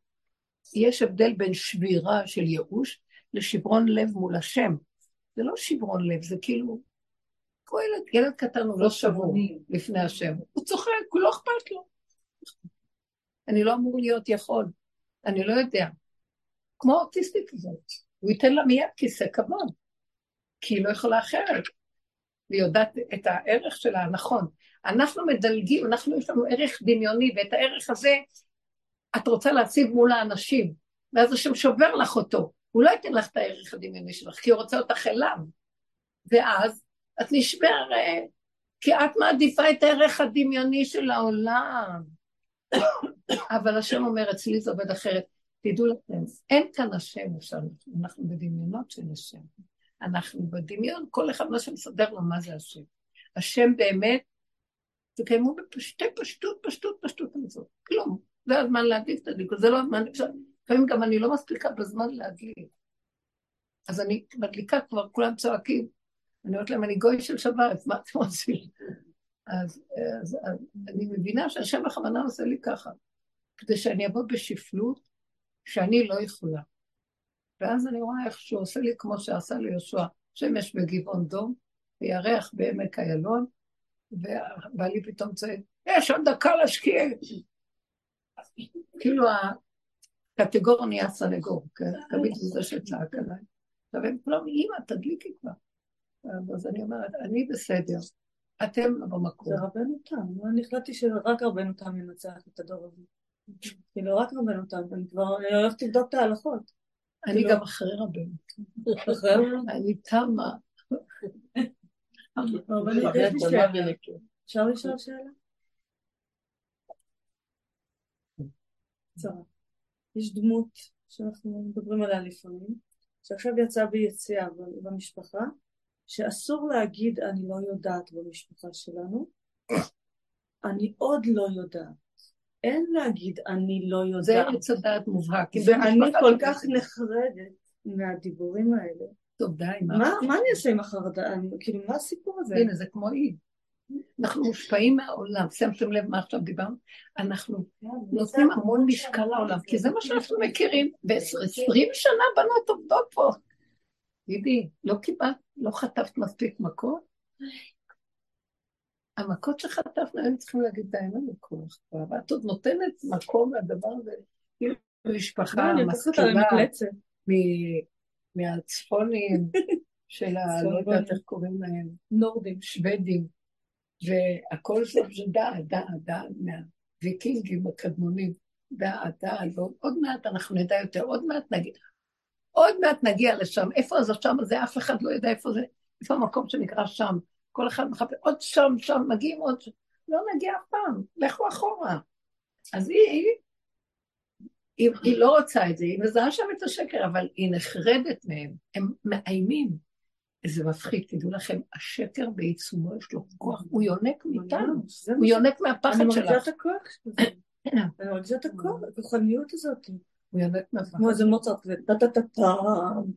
יש הבדל בין שבירה של ייאוש לשברון לב מול השם. זה לא שברון לב, זה כאילו, כמו ילד, ילד קטן הוא לא שבור לפני השם. הוא צוחק, הוא לא אכפת לו. אני לא אמור להיות יכול, אני לא יודע. כמו האוטיסטית הזאת, הוא ייתן לה מיד כיסא כבוד, כי היא לא יכולה אחרת. והיא יודעת את הערך שלה הנכון. אנחנו מדלגים, אנחנו יש לנו ערך דמיוני, ואת הערך הזה את רוצה להציב מול האנשים, ואז השם שובר לך אותו. הוא לא ייתן לך את הערך הדמיוני שלך, כי הוא רוצה אותך אליו. ואז את נשברת, כי את מעדיפה את הערך הדמיוני של העולם. אבל השם אומר, אצלי זה עובד אחרת. תדעו לכם, אין כאן השם, אפשר, אנחנו בדמיונות של השם. אנחנו בדמיון, כל אחד מה שמסדר לו מה זה השם. השם באמת, תקיימו בפשטי פשטות, פשטות, פשטות המצוות. כלום. זה הזמן להדליק את הדליק, זה לא הזמן, לפעמים גם אני לא מספיקה בזמן להדליק. אז אני מדליקה כבר, כולם צועקים. אני אומרת להם, אני גוי של שבת, מה אתם עושים? אז, אז, אז אני מבינה שהשם בכוונה עושה לי ככה, כדי שאני אבוא בשפלות שאני לא יכולה. ואז אני רואה איך שהוא עושה לי כמו שעשה ליהושע, שמש בגבעון דום, וירח בעמק איילון, ובעלי פתאום צועק, יש עוד דקה להשקיע. כאילו הקטגור נהיה סנגור, כן? תמיד הוא זה שצעק עליי. עכשיו הם כולם, אימא, תדליקי כבר. אז אני אומרת, אני בסדר, אתם לא במקום. זה רבנו תם, אני החלטתי שרק רבנו תם ינצח את הדור הזה. כאילו, רק רבנו תם, אני כבר הולכת לבדוק את ההלכות. אני כאילו- גם אחרי רבנו. אני תמה. אפשר לשאול שאלה? יש דמות שאנחנו מדברים עליה לפעמים, שעכשיו יצאה ביציאה במשפחה, שאסור להגיד אני לא יודעת במשפחה שלנו, אני עוד לא יודעת. אין להגיד אני לא יודעת. זה עץ הדעת מובהק. ואני כל כך נחרדת מהדיבורים האלה. טוב, די, מה? מה אני אעשה עם החרדה? כאילו, מה הסיפור הזה? הנה, זה כמו אי. אנחנו מושפעים מהעולם, שמתם לב מה עכשיו דיברנו? אנחנו נותנים המון משקל לעולם, כי זה מה שאנחנו מכירים. בעשרים שנה בנות עובדות פה. דידי, לא קיבלת, לא חטפת מספיק מכות? המכות שחטפנו, היינו צריכים להגיד, אין לנו כוח כבר, ואת עוד נותנת מקום לדבר הזה, כאילו משפחה משכילה, מהצפונים של ה... לא יודעת איך קוראים להם, נורדים, שוודים, והכל זה דעת, דעת, דעת, מהוויקינגים הקדמונים, דעת, דעת, ועוד מעט אנחנו נדע יותר, עוד מעט נגיד, עוד מעט נגיע לשם, איפה זה? שם, זה? אף אחד לא יודע איפה זה, איפה המקום שנקרא שם, כל אחד מחפש, עוד שם, שם, מגיעים עוד, לא נגיע אף פעם, לכו אחורה. אז היא, היא, היא לא רוצה את זה, היא מזהה שם את השקר, אבל היא נחרדת מהם, הם מאיימים. איזה מפחיד, תדעו לכם, השקר בעיצומו יש לו כוח, הוא יונק מאיתנו, הוא יונק מהפחד שלך. אני מרגישה את הכוח אני מרגישה את הכוח, הכוחניות הזאת. הוא יונק מהפחד. כמו איזה מוצרט כזה, טה טה טה טה,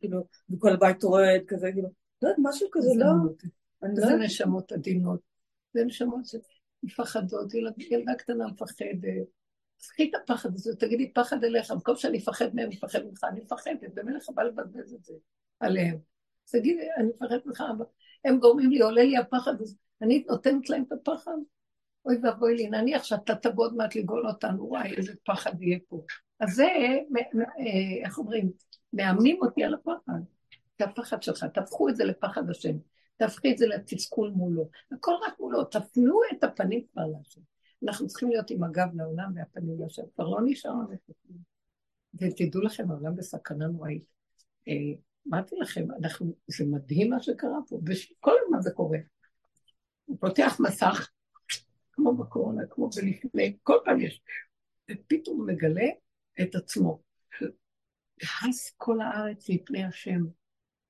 כאילו, וכל הבית רועד כזה, כאילו, לא יודעת, משהו כזה, לא... זה לא- נשמות עדינות, זה נשמות שמפחדות, ילדה קטנה מפחדת. קחי את הפחד הזה, תגידי פחד אליך, במקום שאני אפחד מהם, אני אפחד ממך, אני מפחדת, במלך הבא לבזבז את זה עליהם. אז תגידי, אני מפחד ממך, הם גורמים לי, עולה לי הפחד, אז אני נותנת להם את הפחד. אוי ואבוי לי, נניח שאתה תבוא עוד מעט לגאול אותנו, וואי, איזה פחד יהיה פה. אז זה, אה, איך אומרים, מאמנים אותי על הפחד. את הפחד שלך, תהפכו את זה לפחד השם, תהפכי את זה לתסכול מולו. הכל רק מולו, תפנו את הפנים כבר להשם. אנחנו צריכים להיות עם הגב לעולם והפנים להשם. כבר לא נשאר לנו כלום. ותדעו לכם, העולם בסכנה נוראית. אה, אמרתי לכם, אנחנו, זה מדהים מה שקרה פה, וכל הזמן זה קורה. הוא פותח מסך, כמו בקורונה, כמו בלפני, כל פעם יש, ופתאום מגלה את עצמו. והס כל הארץ מפני השם,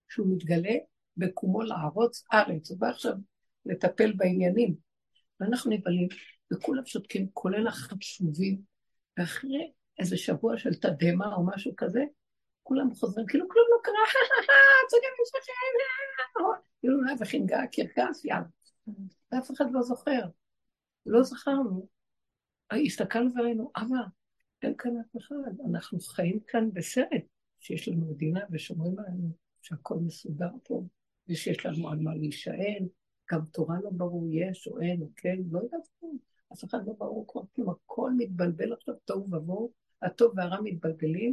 שהוא מתגלה בקומו לערוץ ארץ, הוא בא עכשיו לטפל בעניינים. ואנחנו נבהלים, וכולם שותקים, כולל החשובים, ואחרי איזה שבוע של תדהמה או משהו כזה, כולם חוזרים, כאילו כלום לא קרה, צגן משכם, כאילו אולי וחינגה קרקס, יאללה. ואף אחד לא זוכר. לא זכרנו. הסתכלנו וראינו, אבא, אין כאן אף אחד, אנחנו חיים כאן בסרט, שיש לנו מדינה ושומרים עלינו שהכל מסודר פה, ושיש לנו על מה להישען, גם תורה לא ברור יש או אין או כן, לא יודעת כלום, אף אחד לא ברור כבר כלום, הכל מתבלבל עכשיו, תוהו ובוהו, הטוב והרע מתבלבלים,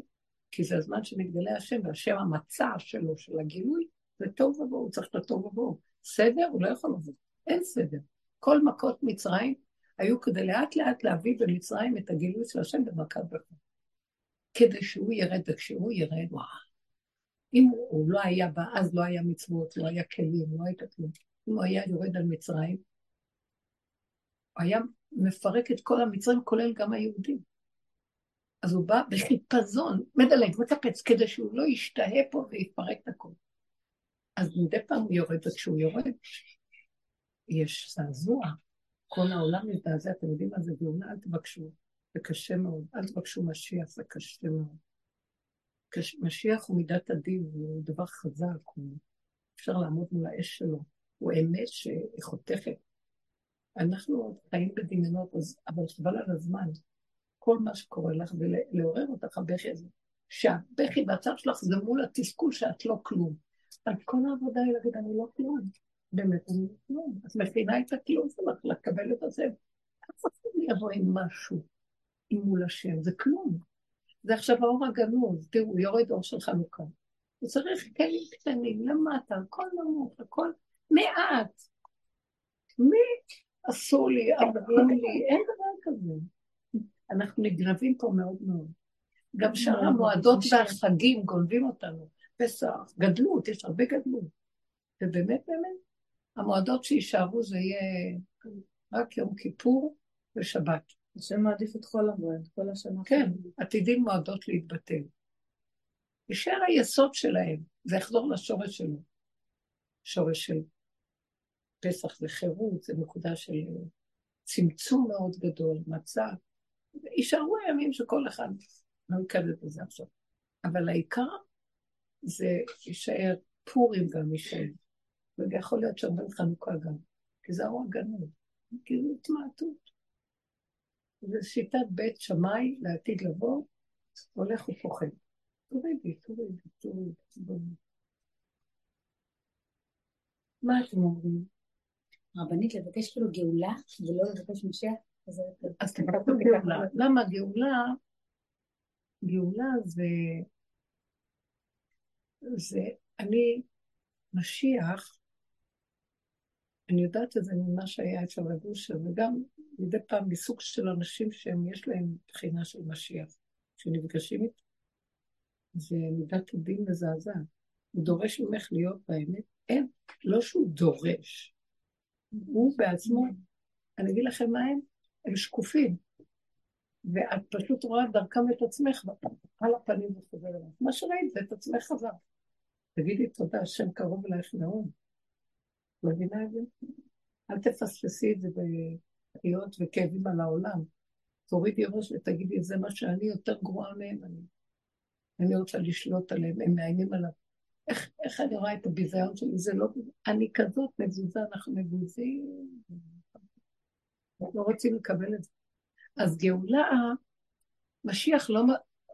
כי זה הזמן שמתגלה השם, והשם המצע שלו, של הגילוי, זה תוהו ובוהו, צריך את התוהו ובוהו. סדר? הוא לא יכול לבוא, אין סדר. כל מכות מצרים היו כדי לאט לאט להביא במצרים את הגילוי של השם במכת בכור. כדי שהוא ירד, וכשהוא ירד, וואו. אם הוא לא היה בא, אז לא היה מצוות, לא היה כלים, לא הייתה כלום. אם הוא היה יורד על מצרים, הוא היה מפרק את כל המצרים, כולל גם היהודים. אז הוא בא בחיפזון, מדלג, מקפץ, כדי שהוא לא ישתהה פה ויפרק את הכול. אז מדי פעם הוא יורד, וכשהוא יורד, יש זעזוע, כל העולם מזדעזע, אתם יודעים מה זה גאולה? אל תבקשו, זה קשה מאוד, אל תבקשו משיח, זה קשה מאוד. משיח הוא מידת הדין, הוא דבר חזק, הוא... אפשר לעמוד מול האש שלו, הוא אמת שחותכת. אנחנו חיים בדמיונות. אבל חבל על הזמן. כל מה שקורה לך ולעורר אותך הבכי הזה. שהבכי והצד שלך זה מול התסכול שאת לא כלום. אז כל העבודה היא להגיד, אני לא כלום. באמת אני לא כלום. את מכינה את הכלום שלך לקבל את הזה. אף אחד לא יבוא עם משהו, עם מול השם, זה כלום. זה עכשיו האור הגנוז, תראו, יורד אור של חנוכה. הוא צריך כלים קטנים, למטה, הכל נמוך, הכל מעט. מי עשו לי, אמרו לי, אין דבר כזה. אנחנו נגנבים פה מאוד מאוד. גם שאר המועדות והחגים גונבים אותנו. פסח, גדלות, יש הרבה גדלות. ובאמת, באמת, המועדות שיישארו זה יהיה רק יום כיפור ושבת. השם מעדיף את כל המועד, כל השנה. כן, עתידים מועדות להתבטל. יישאר היסוד שלהם, זה יחזור לשורש שלו. שורש של פסח זה חירות, זה נקודה של צמצום מאוד גדול, מצב. יישארו הימים שכל אחד לא יקבל בזה עכשיו. אבל העיקר זה יישאר, פורים גם יישאר. ויכול להיות שאומרים חנוכה גם, כי זה האור הגנוב, כאילו התמעטות. זה שיטת בית שמאי לעתיד לבוא, הולך ופוחד. תורידי, תורידי, תורידי. מה אתם אומרים? רבנית, לבקש כאילו גאולה ולא לבקש משיח? אז תבקשו גאולה. למה גאולה? גאולה זה... זה אני, משיח, אני יודעת את זה ממה שהיה אצל אושר, וגם מדי פעם מסוג של אנשים שהם, יש להם בחינה של משיח, שנפגשים איתו. זה מידת הדין מזעזעת. הוא דורש ממך להיות באמת. אין, לא שהוא דורש. הוא בעצמו, אני אגיד לכם מה הם, הם שקופים. ואת פשוט רואה דרכם את עצמך על הפנים וחוזר אליו. מה שראית זה את עצמך חזר. תגידי תודה, השם קרוב אלייך מאוד. מבינה את זה? אל תפספסי את זה בקריאות וכאבים על העולם. תורידי ראש ותגידי, זה מה שאני יותר גרועה מהם. אני, אני רוצה לשלוט עליהם, הם מאיימים עליו. איך, איך אני רואה את הביזיון שלי? זה לא... אני כזאת מבוזה, אנחנו מבוזים. לא רוצים לקבל את זה. אז גאולה, משיח לא...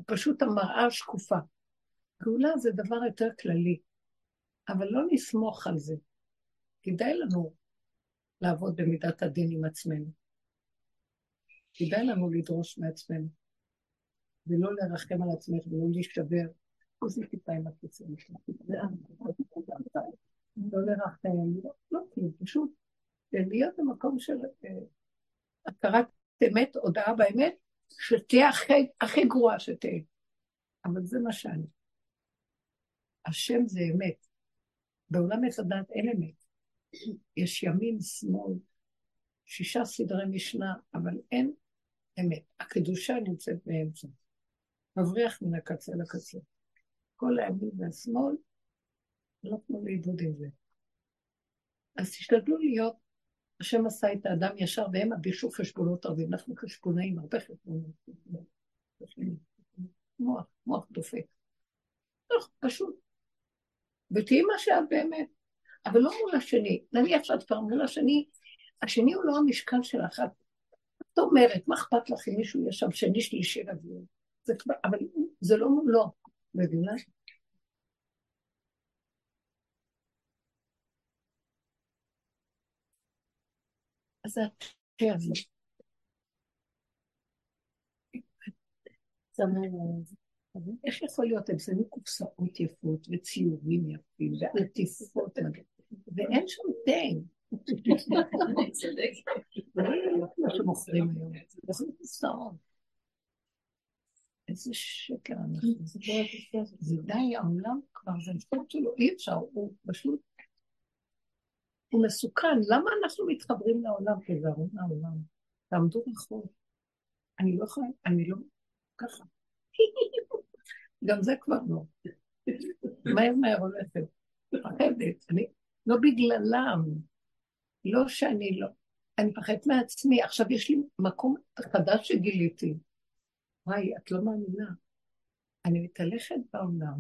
פשוט המראה השקופה. גאולה זה דבר יותר כללי, אבל לא נסמוך על זה. כדאי לנו לעבוד במידת הדין עם עצמנו. כדאי לנו לדרוש מעצמנו, ולא לרחם על עצמך ולא להישבר. עוזי טיפה עם הקיצור. לא לרחם, לא כלום, פשוט להיות במקום של אה, הכרת אמת, הודעה באמת, שתהיה הכי גרועה שתהיה. אבל זה מה שאני. השם זה אמת. בעולם עץ הדת אין אמת. יש ימין, שמאל, שישה סדרי משנה, אבל אין אמת. הקדושה נמצאת באמצע. מבריח מן הקצה לקצה. כל הימין והשמאל, לא כמו לאיבוד עם זה. אז תשתדלו להיות, השם עשה את האדם ישר והם הבישו חשבונות רבים, אנחנו חשבונאים, הרבה חשבונות. מוח, מוח דופק. פשוט. ותהיי מה שאת באמת, אבל לא מול השני. נניח שאת כבר מול השני, השני הוא לא המשקל שלך. את אומרת, מה אכפת לך אם מישהו יהיה שם שני, שלישי, רביעי? אבל זה לא מולו, מבינה? אז את הזה. איך יכול להיות, הם שמים קופסאות יפות וציורים יפים ועטיפות, ואין שם היום, איזה שקר אנחנו. זה די, העולם כבר, זה משפט שלו, אי אפשר, הוא פשוט, הוא מסוכן. למה אנחנו מתחברים לעולם כזרום לעולם? תעמדו רחוב. אני לא יכולה, אני לא, ככה. גם זה כבר לא. מהר מהר הולכת. מפחדת. אני, לא בגללם. לא שאני לא. אני מפחדת מעצמי. עכשיו יש לי מקום חדש שגיליתי. וואי, את לא מאמינה. אני מתהלכת בעולם,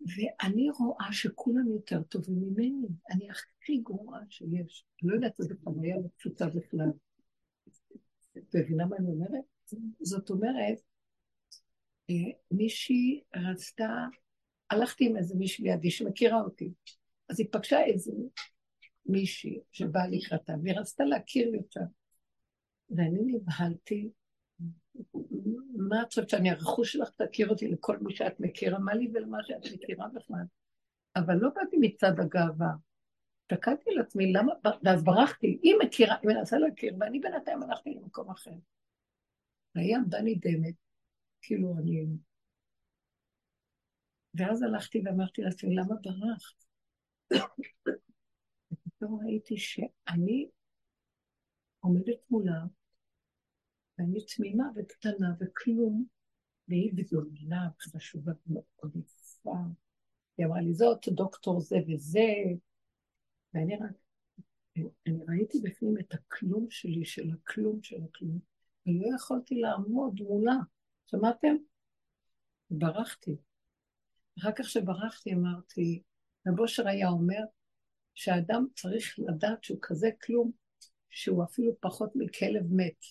ואני רואה שכולם יותר טובים ממני. אני הכי גרועה שיש. לא יודעת איזה חוויה לא פשוטה בכלל. את מבינה מה אני אומרת? זאת אומרת, אה, מישהי רצתה, הלכתי עם איזה מישהי לידי שמכירה אותי, אז היא פגשה איזה מישהי שבאה לקראתה, והיא רצתה להכיר לי אותה. ואני נבהלתי, מה את חושבת שאני הרכוש שלך תכיר אותי לכל מי שאת מכירה, מה לי ולמה שאת מכירה בכלל? אבל לא באתי מצד הגאווה. הסתכלתי על עצמי, למה, ואז ברחתי, היא מכירה, היא מנסה להכיר, ואני בינתיים הלכתי למקום אחר. והיא עמדה נדהמת, כאילו אני... ואז הלכתי ואמרתי לעצמי, למה ברחת? ופתאום ראיתי שאני עומדת מולה, ואני תמימה וקטנה וכלום, והיא גדולה וחשובה מאוד יפה. היא אמרה לי, זאת דוקטור זה וזה, ואני רק, אני ראיתי בפנים את הכלום שלי, של הכלום של הכלום, ולא יכולתי לעמוד מולה. שמעתם? ברחתי. אחר כך שברחתי אמרתי, רב אושר היה אומר שהאדם צריך לדעת שהוא כזה כלום, שהוא אפילו פחות מכלב מת.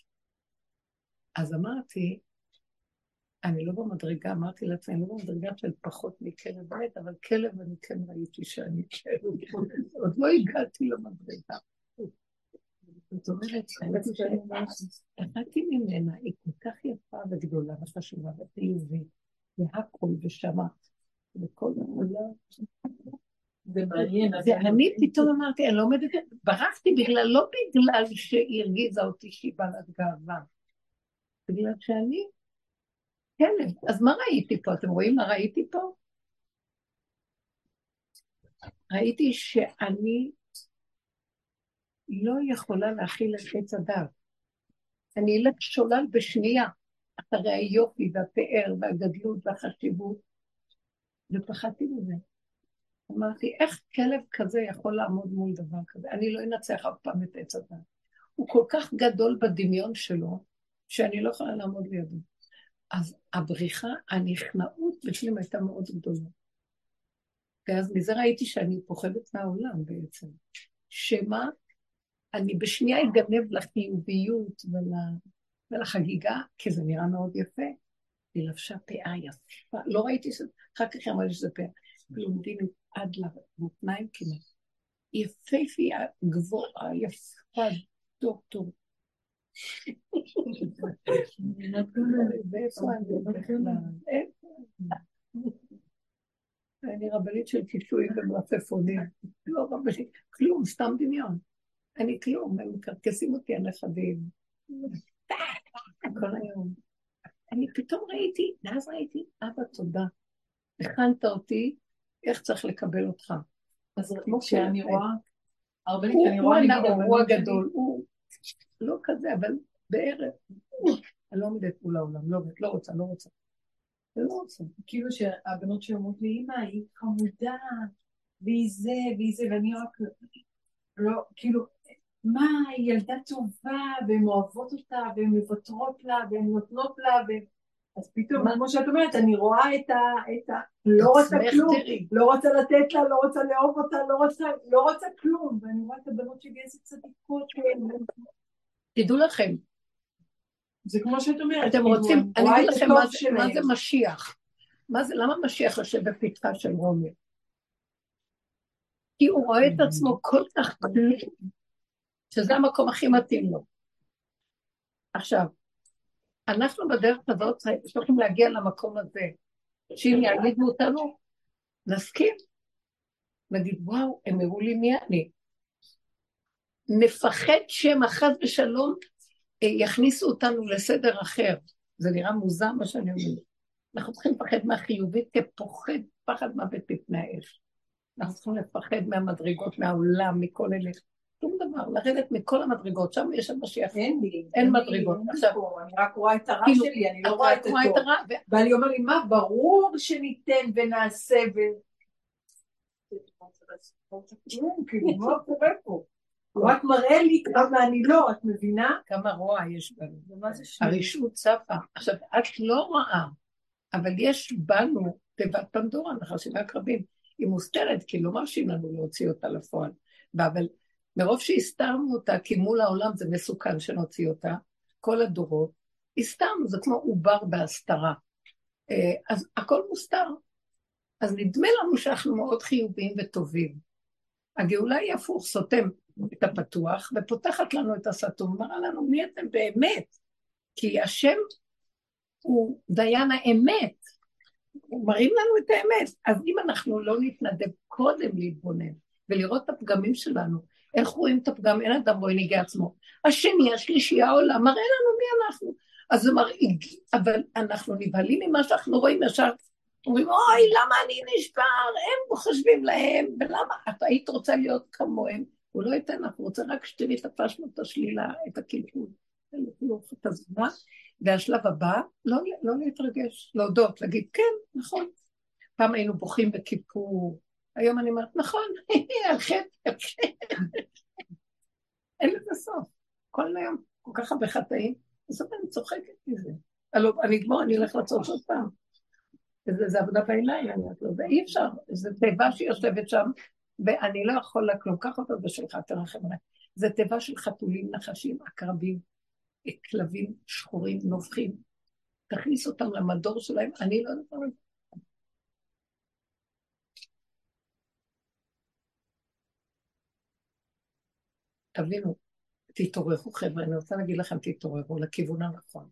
אז אמרתי, אני לא במדרגה, אמרתי לעצמי, אני לא במדרגה של פחות מכלב מת, אבל כלב אני כן ראיתי שאני כלב. עוד לא הגעתי למדרגה. זאת אומרת, יצאתי ממנה, היא כל כך יפה וגדולה וחשובה וחיובית, והכל ושמה, וכל העולם. ואני פתאום אמרתי, אני לא עומדת, ברחתי בגלל, לא בגלל שהיא הרגיזה אותי שהיא בעלת גאווה, בגלל שאני כלב. אז מה ראיתי פה? אתם רואים מה ראיתי פה? ראיתי שאני לא יכולה להכיל את עץ הדת. אני אלך שולל בשנייה אחרי היופי והפאר והגדלות והחשיבות, ופחדתי מזה. אמרתי, איך כלב כזה יכול לעמוד מול דבר כזה? אני לא אנצח אף פעם את עץ הדת. הוא כל כך גדול בדמיון שלו, שאני לא יכולה לעמוד לידו. אז הבריחה, הנכנעות בפנים הייתה מאוד גדולה. ואז מזה ראיתי שאני פוחדת מהעולם בעצם. שמה, אני בשנייה אגנב לחיוביות ול... ולחגיגה, כי זה נראה מאוד יפה. היא לבשה פאה יפה, לא ראיתי ש... אחר כך לי שזה פאה. בלונדינית עד למותניים כמעט. יפהפייה, גבוהה, יפה, דוקטור. אני רבנית של קישואים ומלפפונים. לא רבנית, כלום, סתם דמיון. אני כלום, הם מקרקסים אותי הנכדים. כל היום. אני פתאום ראיתי, ואז ראיתי, אבא, תודה. הכנת אותי איך צריך לקבל אותך. אז כמו שאני רואה, הרבנית, אני רואה, הנאור, הוא הגדול, הוא לא כזה, אבל בערב, אני לא עומדת מול העולם, לא, לא רוצה, לא רוצה. לא רוצה. כאילו שהבנות שאומרות לי, אמא, היא חמודה, והיא זה, והיא זה, ואני רק, לא, כאילו, מה, היא ילדה טובה, והן אוהבות אותה, והן מוותרות לה, והן נותנות לה, והן... אז פתאום, כמו שאת אומרת, אני רואה את ה... את ה לא רוצה כלום, לא רוצה לתת לה, לא רוצה לאהוב אותה, לא רוצה, לא רוצה כלום, ואני רואה את הבנות שלי איזה צדיקות. תדעו לכם. זה כמו שאת אומרת. אתם רוצים, אני אגיד לכם מה זה משיח. מה זה, למה משיח יושב בפתחה של רומי? כי הוא רואה את עצמו כל כך כלום, שזה המקום הכי מתאים לו. עכשיו, אנחנו בדרך הזאת צריכים להגיע למקום הזה, שאם יעמידו אותנו, נסכים. נגיד, וואו, הם הראו לי מי אני. נפחד שמא חס ושלום אה, יכניסו אותנו לסדר אחר. זה נראה מוזר מה שאני אומרת. אנחנו צריכים לפחד מהחיובית כפוחד פחד מוות בפני האש. אנחנו צריכים לפחד מהמדרגות, מהעולם, מכל אלה. שום דבר, לרדת מכל המדרגות, שם יש שם משיח. אין לי. אין מדרגות. עכשיו, אני רק רואה את הרע כאילו, שלי, אני לא רואה את הטוב. ואני אומר לי, מה, ברור שניתן ונעשה ו... כאילו, מה קורה פה? הוא רק מראה לי כמה אני לא, את מבינה? כמה רוע יש בנו. הרשעות צפה. עכשיו, את לא רואה, אבל יש בנו תיבת פנדורה, נחשים הקרבים. היא מוסתרת, כי לא מרשים לנו להוציא אותה לפועל. אבל מרוב שהסתרנו אותה, כי מול העולם זה מסוכן שנוציא אותה, כל הדורות, הסתרנו, זה כמו עובר בהסתרה. אה, אז הכל מוסתר. אז נדמה לנו שאנחנו מאוד חיוביים וטובים. הגאולה היא הפוך, סותם את הפתוח ופותחת לנו את הסתום, מראה לנו מי אתם באמת. כי השם הוא דיין האמת, הוא מראים לנו את האמת. אז אם אנחנו לא נתנדב קודם להתבונן ולראות את הפגמים שלנו, איך רואים את הפגם? אין אדם רואה ניגי עצמו. השני, השלישי, העולם, מראה לנו מי אנחנו. אז זה מראים, אבל אנחנו נבהלים ממה שאנחנו רואים ישר. אומרים, אוי, למה אני נשבר? הם חושבים להם, ולמה? את היית רוצה להיות כמוהם. הוא לא ייתן הוא רוצה רק שתראי תפשנו את השלילה, את הקלקול, את הזמן. והשלב הבא, לא, לא להתרגש, להודות, להגיד, כן, נכון. פעם היינו בוכים בכיפור, היום אני אומרת, נכון, על חטא, על חטא. אין לזה סוף. כל היום, כל כך הרבה חטאים, בסוף אני צוחקת מזה. הלוא אני אגמור, אני אלך לעשות עוד פעם. וזה עבודה בעיניים, אני אומרת לו, ואי אפשר, זו תיבה שיושבת שם, ואני לא יכול לה כלום, קח אותה בשבילך, תרחם עליי. זו תיבה של חתולים, נחשים, עקרבים, כלבים שחורים, נובחים. תכניס אותם למדור שלהם, אני לא יודעת תבינו, תתעוררו חבר'ה, אני רוצה להגיד לכם, תתעוררו לכיוון הנכון.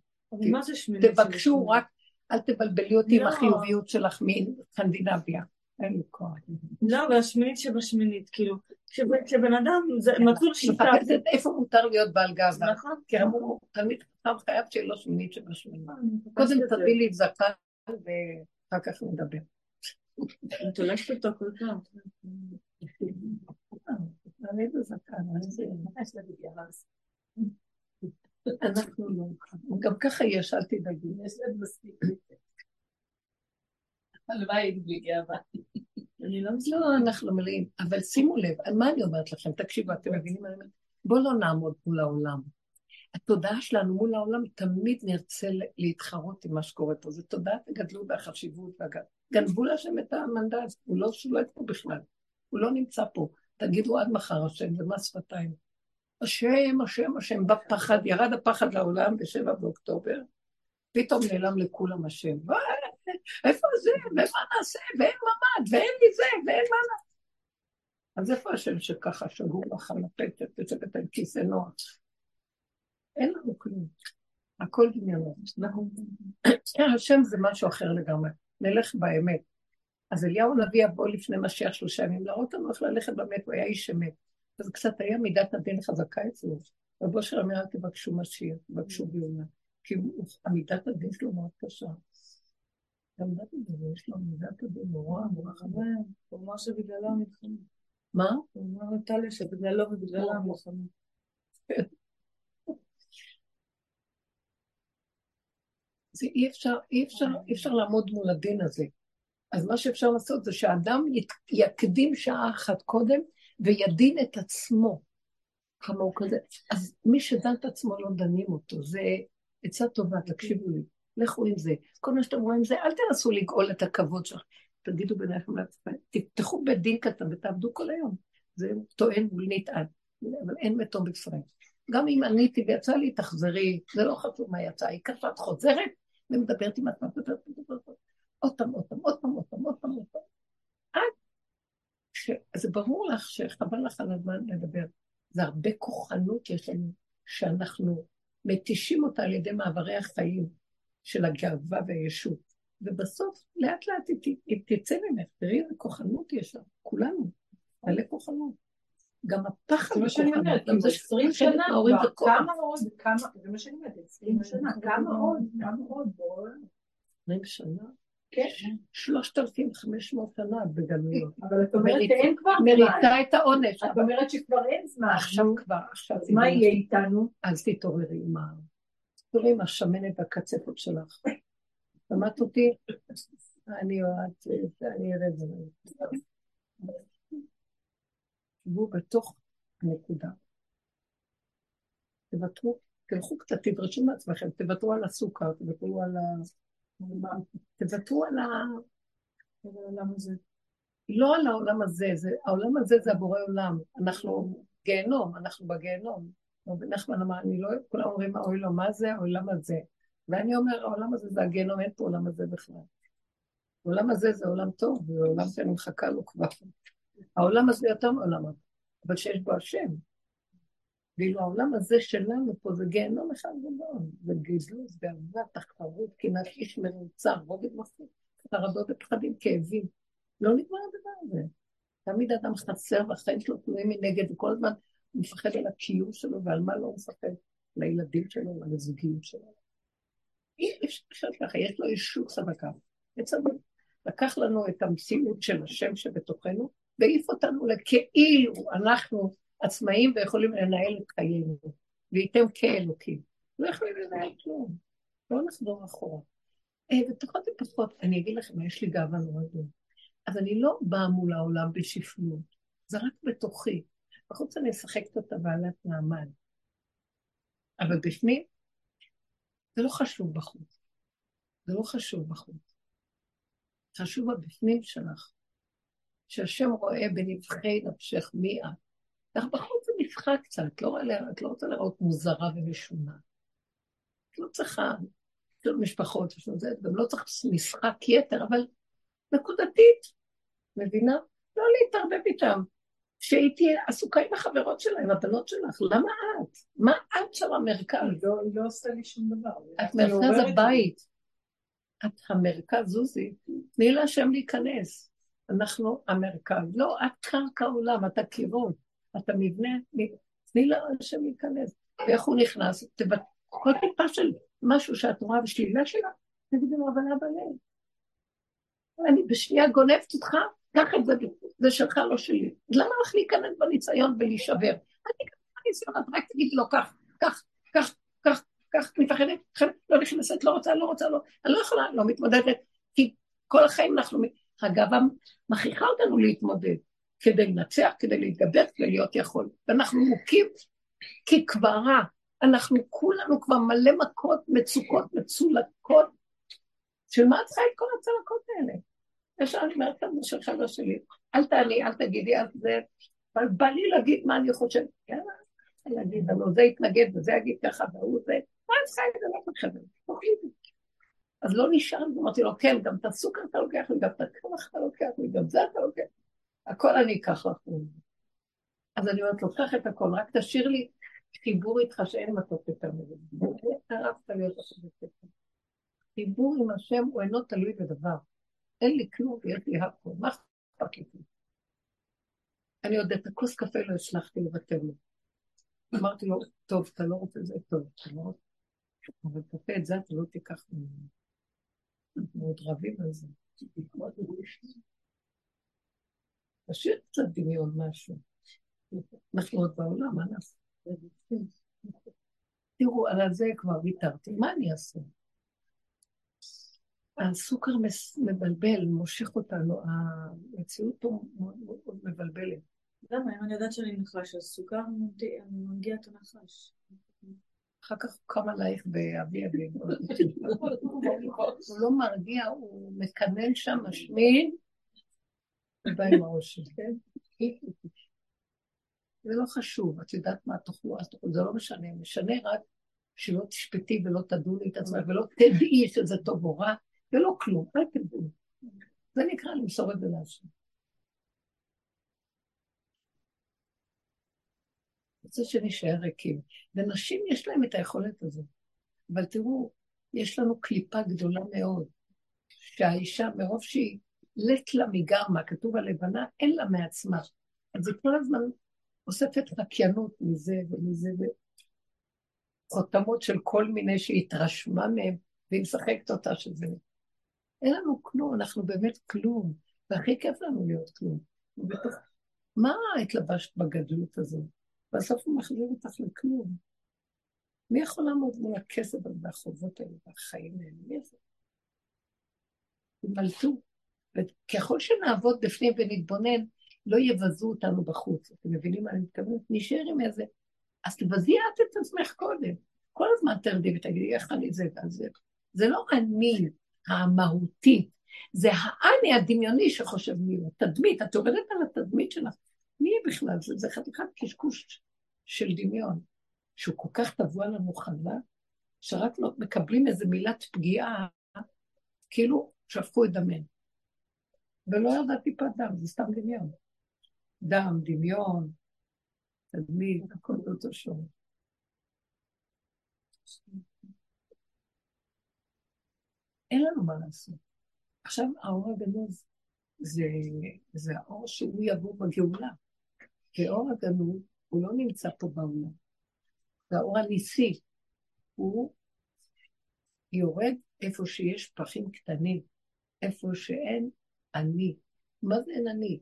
תבקשו רק, אל תבלבלי אותי עם לא. החיוביות שלך מסקנדינביה. אין לי כוח. לא, אבל השמינית שבשמינית, כאילו, כשבן אדם, זה מצאו שיטה. איפה מותר להיות בעל גאווה. נכון. כי אמרו, תלמיד חכם חייב שיהיה לו שמינית שבשמינית. קודם תביא לי זקן ואחר כך נדבר. את הולכת אותו כל פעם. אני בזקן, אנחנו לא, גם ככה יש, אל תדאגי. יש להם מספיק. הלוואי בלי גאווה. אני לא לא, אנחנו מלאים. אבל שימו לב, מה אני אומרת לכם? תקשיבו, אתם מבינים מה אני אומרת? בואו לא נעמוד מול העולם. התודעה שלנו מול העולם תמיד נרצה להתחרות עם מה שקורה פה. זו תודעת הגדלות והחשיבות. גנבו להשם את המנדט, הוא לא שולט פה בכלל. הוא לא נמצא פה. תגידו עד מחר השם, זה מס שפתיים. השם, השם, השם, בפחד, ירד הפחד לעולם בשבע באוקטובר, פתאום נעלם לכולם השם. איפה זה, ומה נעשה, ואין ממ"ד, ואין לי זה, ואין מה נעשה. אז איפה השם שככה שגור לך על הפתק, יושבת על כיסא נוח? אין לנו כלום. הכל דמיונות. השם זה משהו אחר לגמרי. נלך באמת. אז אליהו הנביא יבוא לפני משיח שלושה ימים להראות לנו איך ללכת באמת, הוא היה איש אמת. אז קצת היה מידת הדין חזקה אצלו. רבו של אל תבקשו משיח, תבקשו גאולה. כי עמידת הדין שלו מאוד קשה. גם מידת הדין, יש לו מידת הדין נורא נורא חמור. הוא אמר שבגללו המלחמה. מה? הוא אמר לטליה שבגללו ובגללו המלחמה. זה אי אפשר, אי אפשר, אי אפשר לעמוד מול הדין הזה. אז מה שאפשר לעשות זה שהאדם יקדים שעה אחת קודם וידין את עצמו. כמה הוא כזה. אז מי שדן את עצמו לא דנים אותו. זה עצה טובה, תקשיבו לי. לכו עם זה. כל מה שאתם רואים זה, אל תנסו לגאול את הכבוד שלך. תגידו ביניכם לעצמם, תפתחו בית דין קטן ותעבדו כל היום. זה טוען מול נטען, אבל אין מתום בפריים. גם אם עניתי ויצא לי, תחזרי, זה לא חשוב מה יצא, העיקר שאת חוזרת ומדברת עם עצמך, עוד פעם, עוד פעם, עוד פעם, עוד פעם, עוד פעם, עוד פעם. עד שזה ברור לך שחבל לך על הזמן לדבר. זה הרבה כוחנות יש לנו, שאנחנו מתישים אותה על ידי מעברי החיים של הגאווה והישות. ובסוף, לאט לאט היא תצא ממך, תראי איזה כוחנות יש לה, כולנו, מלא כוחנות. גם הפחד זה מה שאני אומרת, גם זה עשרים שנה כמה עוד, כמה, זה מה שאני אומרת, עשרים שנה, כמה עוד, כמה עוד, עשרים שנה? כן. שלושת אלפים חמש מאות שנה בגלויות. אבל את אומרת שאין כבר זמן. מריצה את העונש. את אומרת שכבר אין זמן. עכשיו כבר, עכשיו. אז מה יהיה איתנו? אז תתעוררי עם ה... תראי עם השמנת והקצפות שלך. שמעת אותי? אני אוהבת, אני אראה את זה. תשבו בתוך הנקודה. תוותרו, תלכו קצת, תדרשו מעצמכם, תוותרו על הסוכר, תוותרו על ה... תוותרו על העולם הזה. לא על העולם הזה, זה, העולם הזה זה הבורא עולם. אנחנו גיהנום, אנחנו בגיהנום. רבי נחמן אמר, אני לא, כולם אומרים, אוי לו, מה זה העולם הזה? ואני אומר, העולם הזה זה הגיהנום, אין פה עולם הזה בכלל. העולם הזה זה עולם טוב, זה עולם שאני מחכה לו כבר. העולם הזה יותר מעולם הזה, אבל שיש בו השם. ואילו העולם הזה שלנו פה זה גיהנום אחד גדול, זה גזלוס, גאווה, תחרות, קנאת איש מרוצה, רובד מפחיד, חרדות ופחדים, כאבים. לא נגמר הדבר הזה. תמיד אדם חסר והחיים שלו תלויים מנגד, וכל הזמן הוא מפחד על הקיום שלו ועל מה לא הוא מפחד, לילדים שלו ועל הזוגיות שלו. אי אפשר ככה, יש לו ישות חזקה. בצדק. לקח לנו את המציאות של השם שבתוכנו, והעיף אותנו לכאילו אנחנו עצמאים ויכולים לנהל את חיינו, וייתם כאלוקים. לא יכולים לנהל כלום, לא נחזור אחורה. אה, ופחות ופחות, אני אגיד לכם, יש לי גאווה מאוד גדולה. אז אני לא באה מול העולם בשפלות, זה רק בתוכי. בחוץ אני משחקת אותה בעלת מעמד. אבל בפנים, זה לא חשוב בחוץ. זה לא חשוב בחוץ. חשוב הבפנים שלך, שהשם רואה בנבחי נפשך מי את. לך בחוץ זה נבחר קצת, לא, את לא רוצה לראות מוזרה ומשונה. את לא צריכה, יש לנו משפחות, יש לנו זה, גם לא צריך משחק יתר, אבל נקודתית, מבינה? לא להתערבב איתם. שהיא תהיה עסוקה עם החברות שלה, עם הבנות שלך, למה את? מה את שם המרכז? היא לא, היא לא עושה לי שום דבר. את מרכז הבית. את המרכז, זוזי. תני להשם להיכנס. אנחנו המרכז. לא, את קרקע עולם, את הקירות. אתה מבנה, תני להשם להיכנס. ואיך הוא נכנס? כל טיפה של משהו שאת רואה בשלילה שלה, תגידי לו, אבל אבא לב. אני בשנייה גונבת אותך, קח את זה, זה שלך, לא שלי. למה לך להיכנס בניסיון ולהישבר? אל תיכנס בניסיון, את רק תגידי לו כך, כך, כך, כך, כך, מפחדת, לא נכנסת, לא רוצה, לא רוצה, לא, אני לא יכולה, לא מתמודדת, כי כל החיים אנחנו, הגאווה מכריחה אותנו להתמודד, כדי לנצח, כדי להתגבר, כדי להיות יכול. ואנחנו מוכים כקברה, אנחנו כולנו כבר מלא מכות, מצוקות, מצולקות. של מה את צריכה את כל הצלקות האלה? יש אני אומרת לנו של חבר שלי, אל תעני, אל תגידי, אל זה, אבל בא לי להגיד מה אני חושבת. יאללה, להגיד, הלוא זה יתנגד וזה יגיד ככה והוא זה, מה אני צריכה את זה? לא חבר, אז לא נשאר, אמרתי לו, כן, גם את הסוכר אתה לוקח לי, גם את הקרח אתה לוקח לי, גם זה אתה לוקח. הכל אני אקח לך. אז אני אומרת, לוקח את הכל, רק תשאיר לי חיבור איתך שאין מתוק יותר מזה. הרבת להיות עכשיו חיבור עם השם הוא אינו תלוי בדבר. אין לי כלום ויש לי הכל, מה אכפת לי? אני עוד את הכוס קפה לא הצלחתי לוותר לו. אמרתי לו, טוב, אתה לא רוצה זה, טוב, אתה לא רוצה. אבל קפה את זה אתה לא תיקח ממנו. אנחנו עוד רבים על זה. תשאיר קצת דמיון משהו. אנחנו עוד בעולם, מה נעשה? תראו, על זה כבר ויתרתי, מה אני אעשה? הסוכר מבלבל, מושך אותנו, המציאות פה מאוד מבלבלת. למה? אם אני יודעת שאני נחש, אז סוכר אני מנגיע את הנחש. אחר כך הוא קם עלייך באבי אבי. הוא לא מרגיע, הוא מקנן שם, משמין, הראש שלי, כן? זה לא חשוב, את יודעת מה תאכלו, זה לא משנה, משנה רק שלא תשפטי ולא תדוני את עצמך ולא תדעי שזה טוב או רע, ולא כלום, אל תדעו. זה נקרא למסור את זה להשם. רוצה שנשאר ריקים. ונשים יש להם את היכולת הזאת. אבל תראו, יש לנו קליפה גדולה מאוד, שהאישה, מרוב שהיא לט לה מגרמה, כתוב הלבנה, אין לה מעצמה. אז היא כל הזמן אוספת חקיינות מזה ומזה, וחותמות של כל מיני שהיא התרשמה מהם, והיא משחקת אותה שזה. אין לנו כלום, אנחנו באמת כלום, והכי כיף לנו להיות כלום. מה התלבשת בגדלות הזאת? בסוף הוא מחזיר אותך לכלום. מי יכול לעמוד מול הכסף הזה והחובות האלה והחיים האלה? מי יכול? תמלטו. וככל שנעבוד בפנים ונתבונן, לא יבזו אותנו בחוץ. אתם מבינים מה אני מתכוונת? נשאר עם איזה... אז תבזי את את עצמך קודם. כל הזמן תרדי ותגידי, איך אני זה וזה. זה לא אני המהותי, זה האני הדמיוני שחושב מי הוא. תדמית, את עובדת על התדמית שלך. מי בכלל זה? זה חתיכת קשקוש של דמיון, שהוא כל כך טבוע לנו חזק, שרק לא מקבלים איזה מילת פגיעה, כאילו שפכו את דמנו. ולא ירדה טיפת דם, זה סתם דמיון. דם, דמיון, תדמית, הכל באותו שור. אין לנו מה לעשות. עכשיו האור הגנוז זה, זה האור שהוא יבוא בגאולה. ואור הגנוז הוא לא נמצא פה בעולם. זה האור הניסי. הוא יורד איפה שיש פחים קטנים, איפה שאין אני. מה זה אין אני?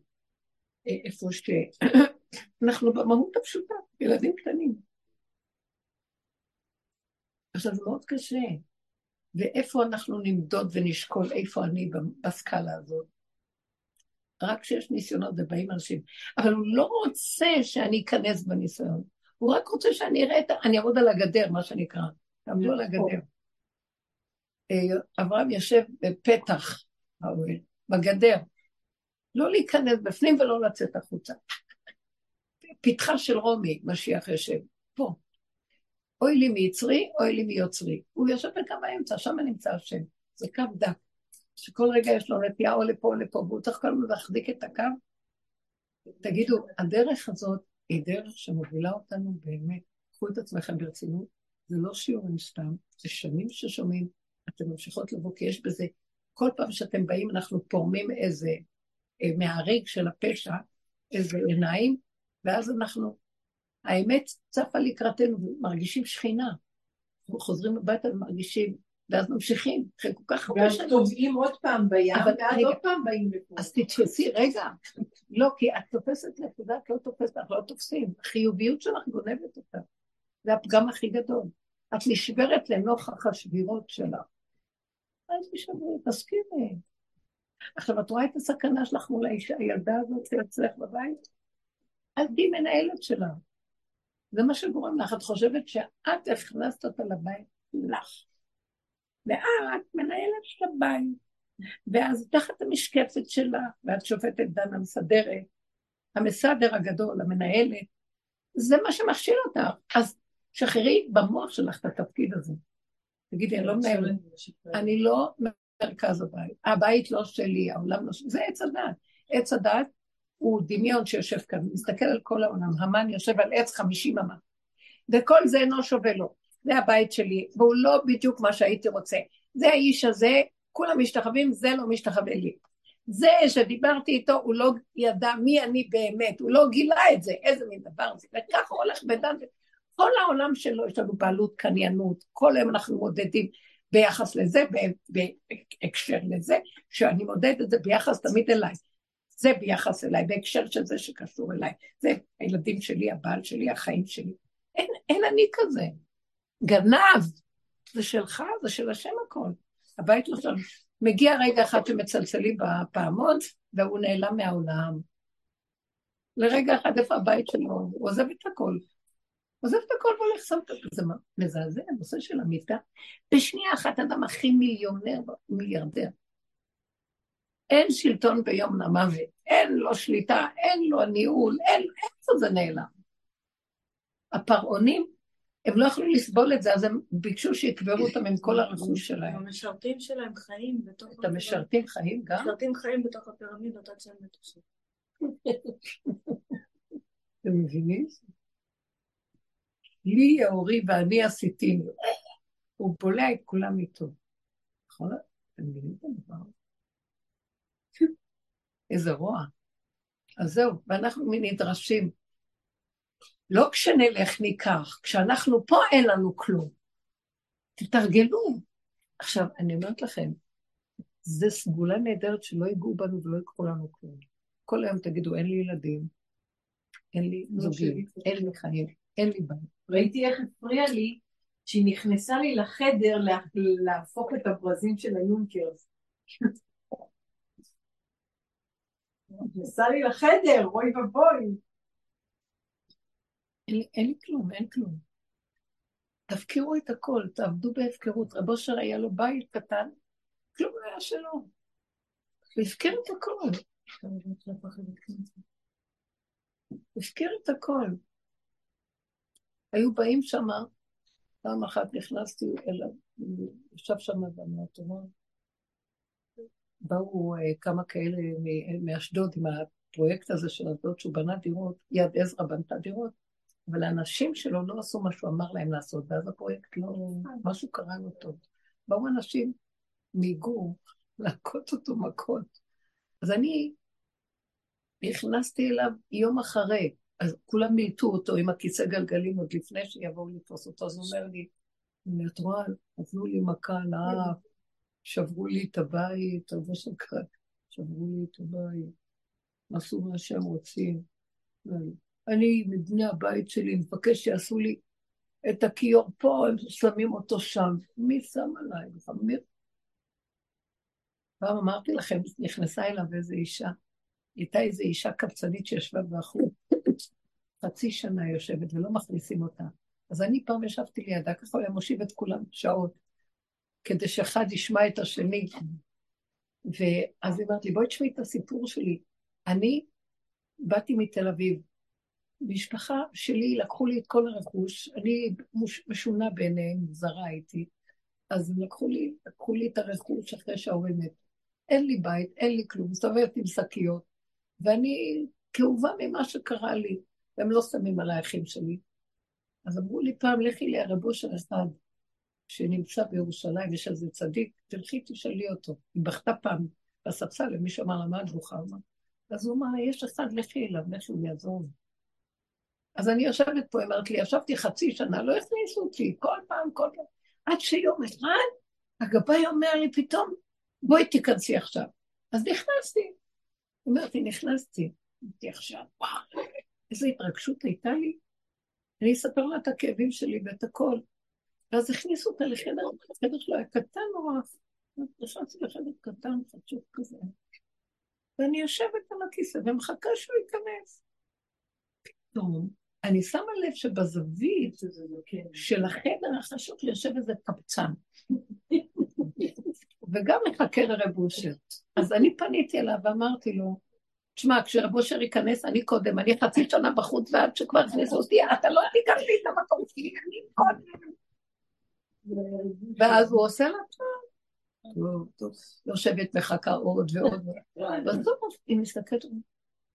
איפה שאנחנו במהות הפשוטה, ילדים קטנים. עכשיו, זה מאוד קשה. ואיפה אנחנו נמדוד ונשקול איפה אני בסקאלה הזאת? רק כשיש ניסיונות ובאים אנשים. אבל הוא לא רוצה שאני אכנס בניסיון. הוא רק רוצה שאני אראה את ה... אני אעמוד על הגדר, מה שנקרא. תעמדו על הגדר. אה, אברהם יושב בפתח האוהל, בגדר. לא להיכנס בפנים ולא לצאת החוצה. פתחה של רומי, משיח יושב. פה. אוי לי מיצרי, אוי לי מיוצרי. הוא יושב בקו האמצע, שם נמצא השם. זה קו דק. שכל רגע יש לו נטייה או לפה או לפה, והוא צריך כל הזמן להחזיק את הקו. תגידו, הדרך הזאת היא דרך שמובילה אותנו באמת. קחו את עצמכם ברצינות, זה לא שיעורים סתם, זה שנים ששומעים, אתן ממשיכות לבוא, כי יש בזה, כל פעם שאתם באים אנחנו פורמים איזה, אה, מהריג של הפשע, איזה עיניים, ואז אנחנו, האמת צפה לקראתנו, מרגישים שכינה. אנחנו חוזרים הביתה ומרגישים ואז ממשיכים, אחרי כל כך הרבה שנים. ואז טובעים עוד פעם בים, ואז עוד פעם באים לפה. אז תתפסי, רגע, לא, כי את תופסת נקודה, את לא תופסת, אנחנו לא תופסים. החיוביות שלך גונבת אותה. זה הפגם הכי גדול. את נשברת לנוכח השבירות שלך. אז תשברי, תסכימי. עכשיו, את רואה את הסכנה שלך מול האישה, הילדה הזאת שאצלך בבית? אל תהיי מנהלת שלה. זה מה שגורם לך. את חושבת שאת הכנסת אותה לבית לך. ואת מנהלת של הבית. ואז תחת המשקפת שלה, ואת שופטת דנה מסדרת, המסדר הגדול, המנהלת, זה מה שמכשיל אותך. אז שחררי במוח שלך את התפקיד הזה. תגידי, אני לא מנהלת, אני לא מרכז הבית, הבית לא שלי, העולם לא שלי, זה עץ הדת. עץ הדת הוא דמיון שיושב כאן, מסתכל על כל העולם, המן יושב על עץ חמישים אמה, וכל זה אינו שווה לו, זה הבית שלי, והוא לא בדיוק מה שהייתי רוצה, זה האיש הזה, כולם משתחווים, זה לא משתחווה לי. זה שדיברתי איתו, הוא לא ידע מי אני באמת, הוא לא גילה את זה, איזה מין דבר זה, וככה הוא הולך בדם, כל העולם שלו יש לנו בעלות, קניינות, כל היום אנחנו מודדים ביחס לזה, בהקשר לזה, שאני מודד את זה ביחס תמיד אליי. זה ביחס אליי, בהקשר של זה שקשור אליי. זה הילדים שלי, הבעל שלי, החיים שלי. אין, אין אני כזה. גנב, זה שלך, זה של השם הכל. הבית לא שלנו. מגיע רגע אחד שמצלצלים בפעמון, והוא נעלם מהעולם. לרגע אחד, איפה הבית שלו? הוא עוזב את הכל. עוזב את הכל והולך שם את זה. זה מזעזע, הנושא של המיטה. בשנייה אחת, אדם הכי מיליונר, מיליארדר. אין שלטון ביום המוות, אין לו שליטה, אין לו ניהול, אין, איפה זה נעלם? הפרעונים, הם לא יכלו לסבול את זה, אז הם ביקשו שיקברו אותם עם כל הרכוש שלהם. המשרתים שלהם חיים בתוך... את המשרתים חיים גם? המשרתים חיים בתוך הפירמידות עד שהם מטוסים. אתם מבינים? לי יאורי ואני עשיתיני. הוא בולע את כולם איתו. נכון? אתם מבינים את הדבר? איזה רוע. אז זהו, ואנחנו נדרשים. לא כשנלך ניקח, כשאנחנו פה אין לנו כלום. תתרגלו. עכשיו, אני אומרת לכם, זו סגולה נהדרת שלא ייגעו בנו ולא יקחו לנו כלום. כל היום תגידו, אין לי ילדים, אין לי לא זוגים, אין לי חיים, אין לי בית. ראיתי איך הפריע לי שהיא נכנסה לי לחדר להפוך את הברזים של היונקרס. נכנסה לי לחדר, אוי ואבוי. אין לי כלום, אין כלום. תפקירו את הכל, תעבדו בהפקרות. רב אושר היה לו בית קטן, כלום לא היה שלו. הוא הפקר את הכל. הפקר את הכל. היו באים שם, פעם אחת נכנסתי אליו, ישב שם במהתורה, באו אה, כמה כאלה מאשדוד עם הפרויקט הזה של אשדוד, שהוא בנה דירות, יד עזרא בנתה דירות, אבל האנשים שלו לא עשו מה שהוא אמר להם לעשות, ואז הפרויקט לא, משהו קרה לו טוב. באו אנשים מגור להכות אותו מכות. אז אני נכנסתי אליו יום אחרי, אז כולם מילטו אותו עם הכיסא גלגלים עוד לפני שיבואו לתפוס אותו, אז הוא אומר לי, את רואה, נתנו לי מכה על האף, שברו לי את הבית, הרבה שקרה, שברו לי את הבית, עשו מה שהם רוצים. אני, מבני הבית שלי, מבקש שיעשו לי את הכיור פה, הם שמים אותו שם. מי שם עליי? פעם אמרתי לכם, נכנסה אליו איזו אישה, הייתה איזו אישה קבצנית שישבה באחור, חצי שנה יושבת ולא מכניסים אותה. אז אני פעם ישבתי לידה, ככה הוא היה מושיב את כולם שעות. כדי שאחד ישמע את השני. ואז היא אמרת לי, בואי תשמעי את הסיפור שלי. אני באתי מתל אביב. משפחה שלי, לקחו לי את כל הרכוש, אני משונה בעיניהם, זרה הייתי. אז הם לקחו לי, לקחו לי את הרכוש אחרי שההורים מת. אין לי בית, אין לי כלום, מסתובבת עם שקיות, ואני כאובה ממה שקרה לי, והם לא שמים על האחים שלי. אז אמרו לי פעם, לכי לרב אושר אחד, שנמצא בירושלים, יש איזה צדיק, תלכי תשאלי אותו. היא בכתה פעם בספסל, ומישהו אמר לה, מה את בוכה? אז הוא אמר, יש אחד, לכי אליו, לכי, הוא יעזור אז אני יושבת פה, אמרת לי, ישבתי חצי שנה, לא הכניסו אותי, כל פעם, כל פעם, עד שיום אחד, הגבאי אומר לי פתאום, בואי תיכנסי עכשיו. אז נכנסתי. אמרתי, נכנסתי. אמרתי עכשיו, וואו, איזו התרגשות הייתה לי. אני אספר לה את הכאבים שלי ואת הכל. ואז הכניסו אותה לחדר, החדר שלו היה קטן נורא. נכנסתי לחדר קטן, חשוב כזה. ואני יושבת על הכיסא ומחכה שהוא ייכנס. פתאום אני שמה לב שבזווית של החדר החשוב יושב איזה קבצן. וגם מחכה לרב אושר. אז אני פניתי אליו ואמרתי לו, תשמע, כשרב אושר ייכנס, אני קודם, אני חצי שנה בחוץ ועד שכבר הכניסו אותי, אתה לא תיקח לי את המקום שלי, אני קודם. ואז הוא עושה לה טוב, יושבת מחכה עוד ועוד. בסוף היא מסתכלת,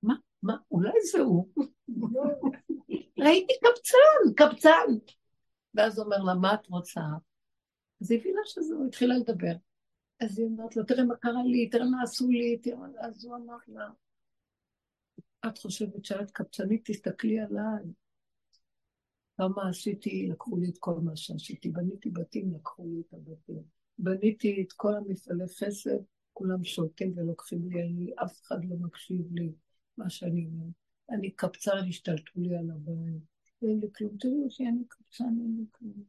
מה, מה, אולי זה הוא. ראיתי קבצן, קבצן. ואז הוא אומר לה, מה את רוצה? אז היא הבינה שזה, הוא התחילה לדבר. אז היא אומרת לו, תראה מה קרה לי, תראה מה עשו לי, תראה, אז הוא אמר לה, את חושבת שאת קפצנית, תסתכלי עליי. כמה עשיתי, לקחו לי את כל מה שעשיתי. בניתי בתים, לקחו לי את הבתים. בניתי את כל המפעלי חסד, כולם שולטים ולוקחים לי, אני, אף אחד לא מקשיב לי, מה שאני אומר. אני קפצן, השתלטו לי על הבית. אין לי כלום. תראי אותי, אני קפצן, אין לי כלום.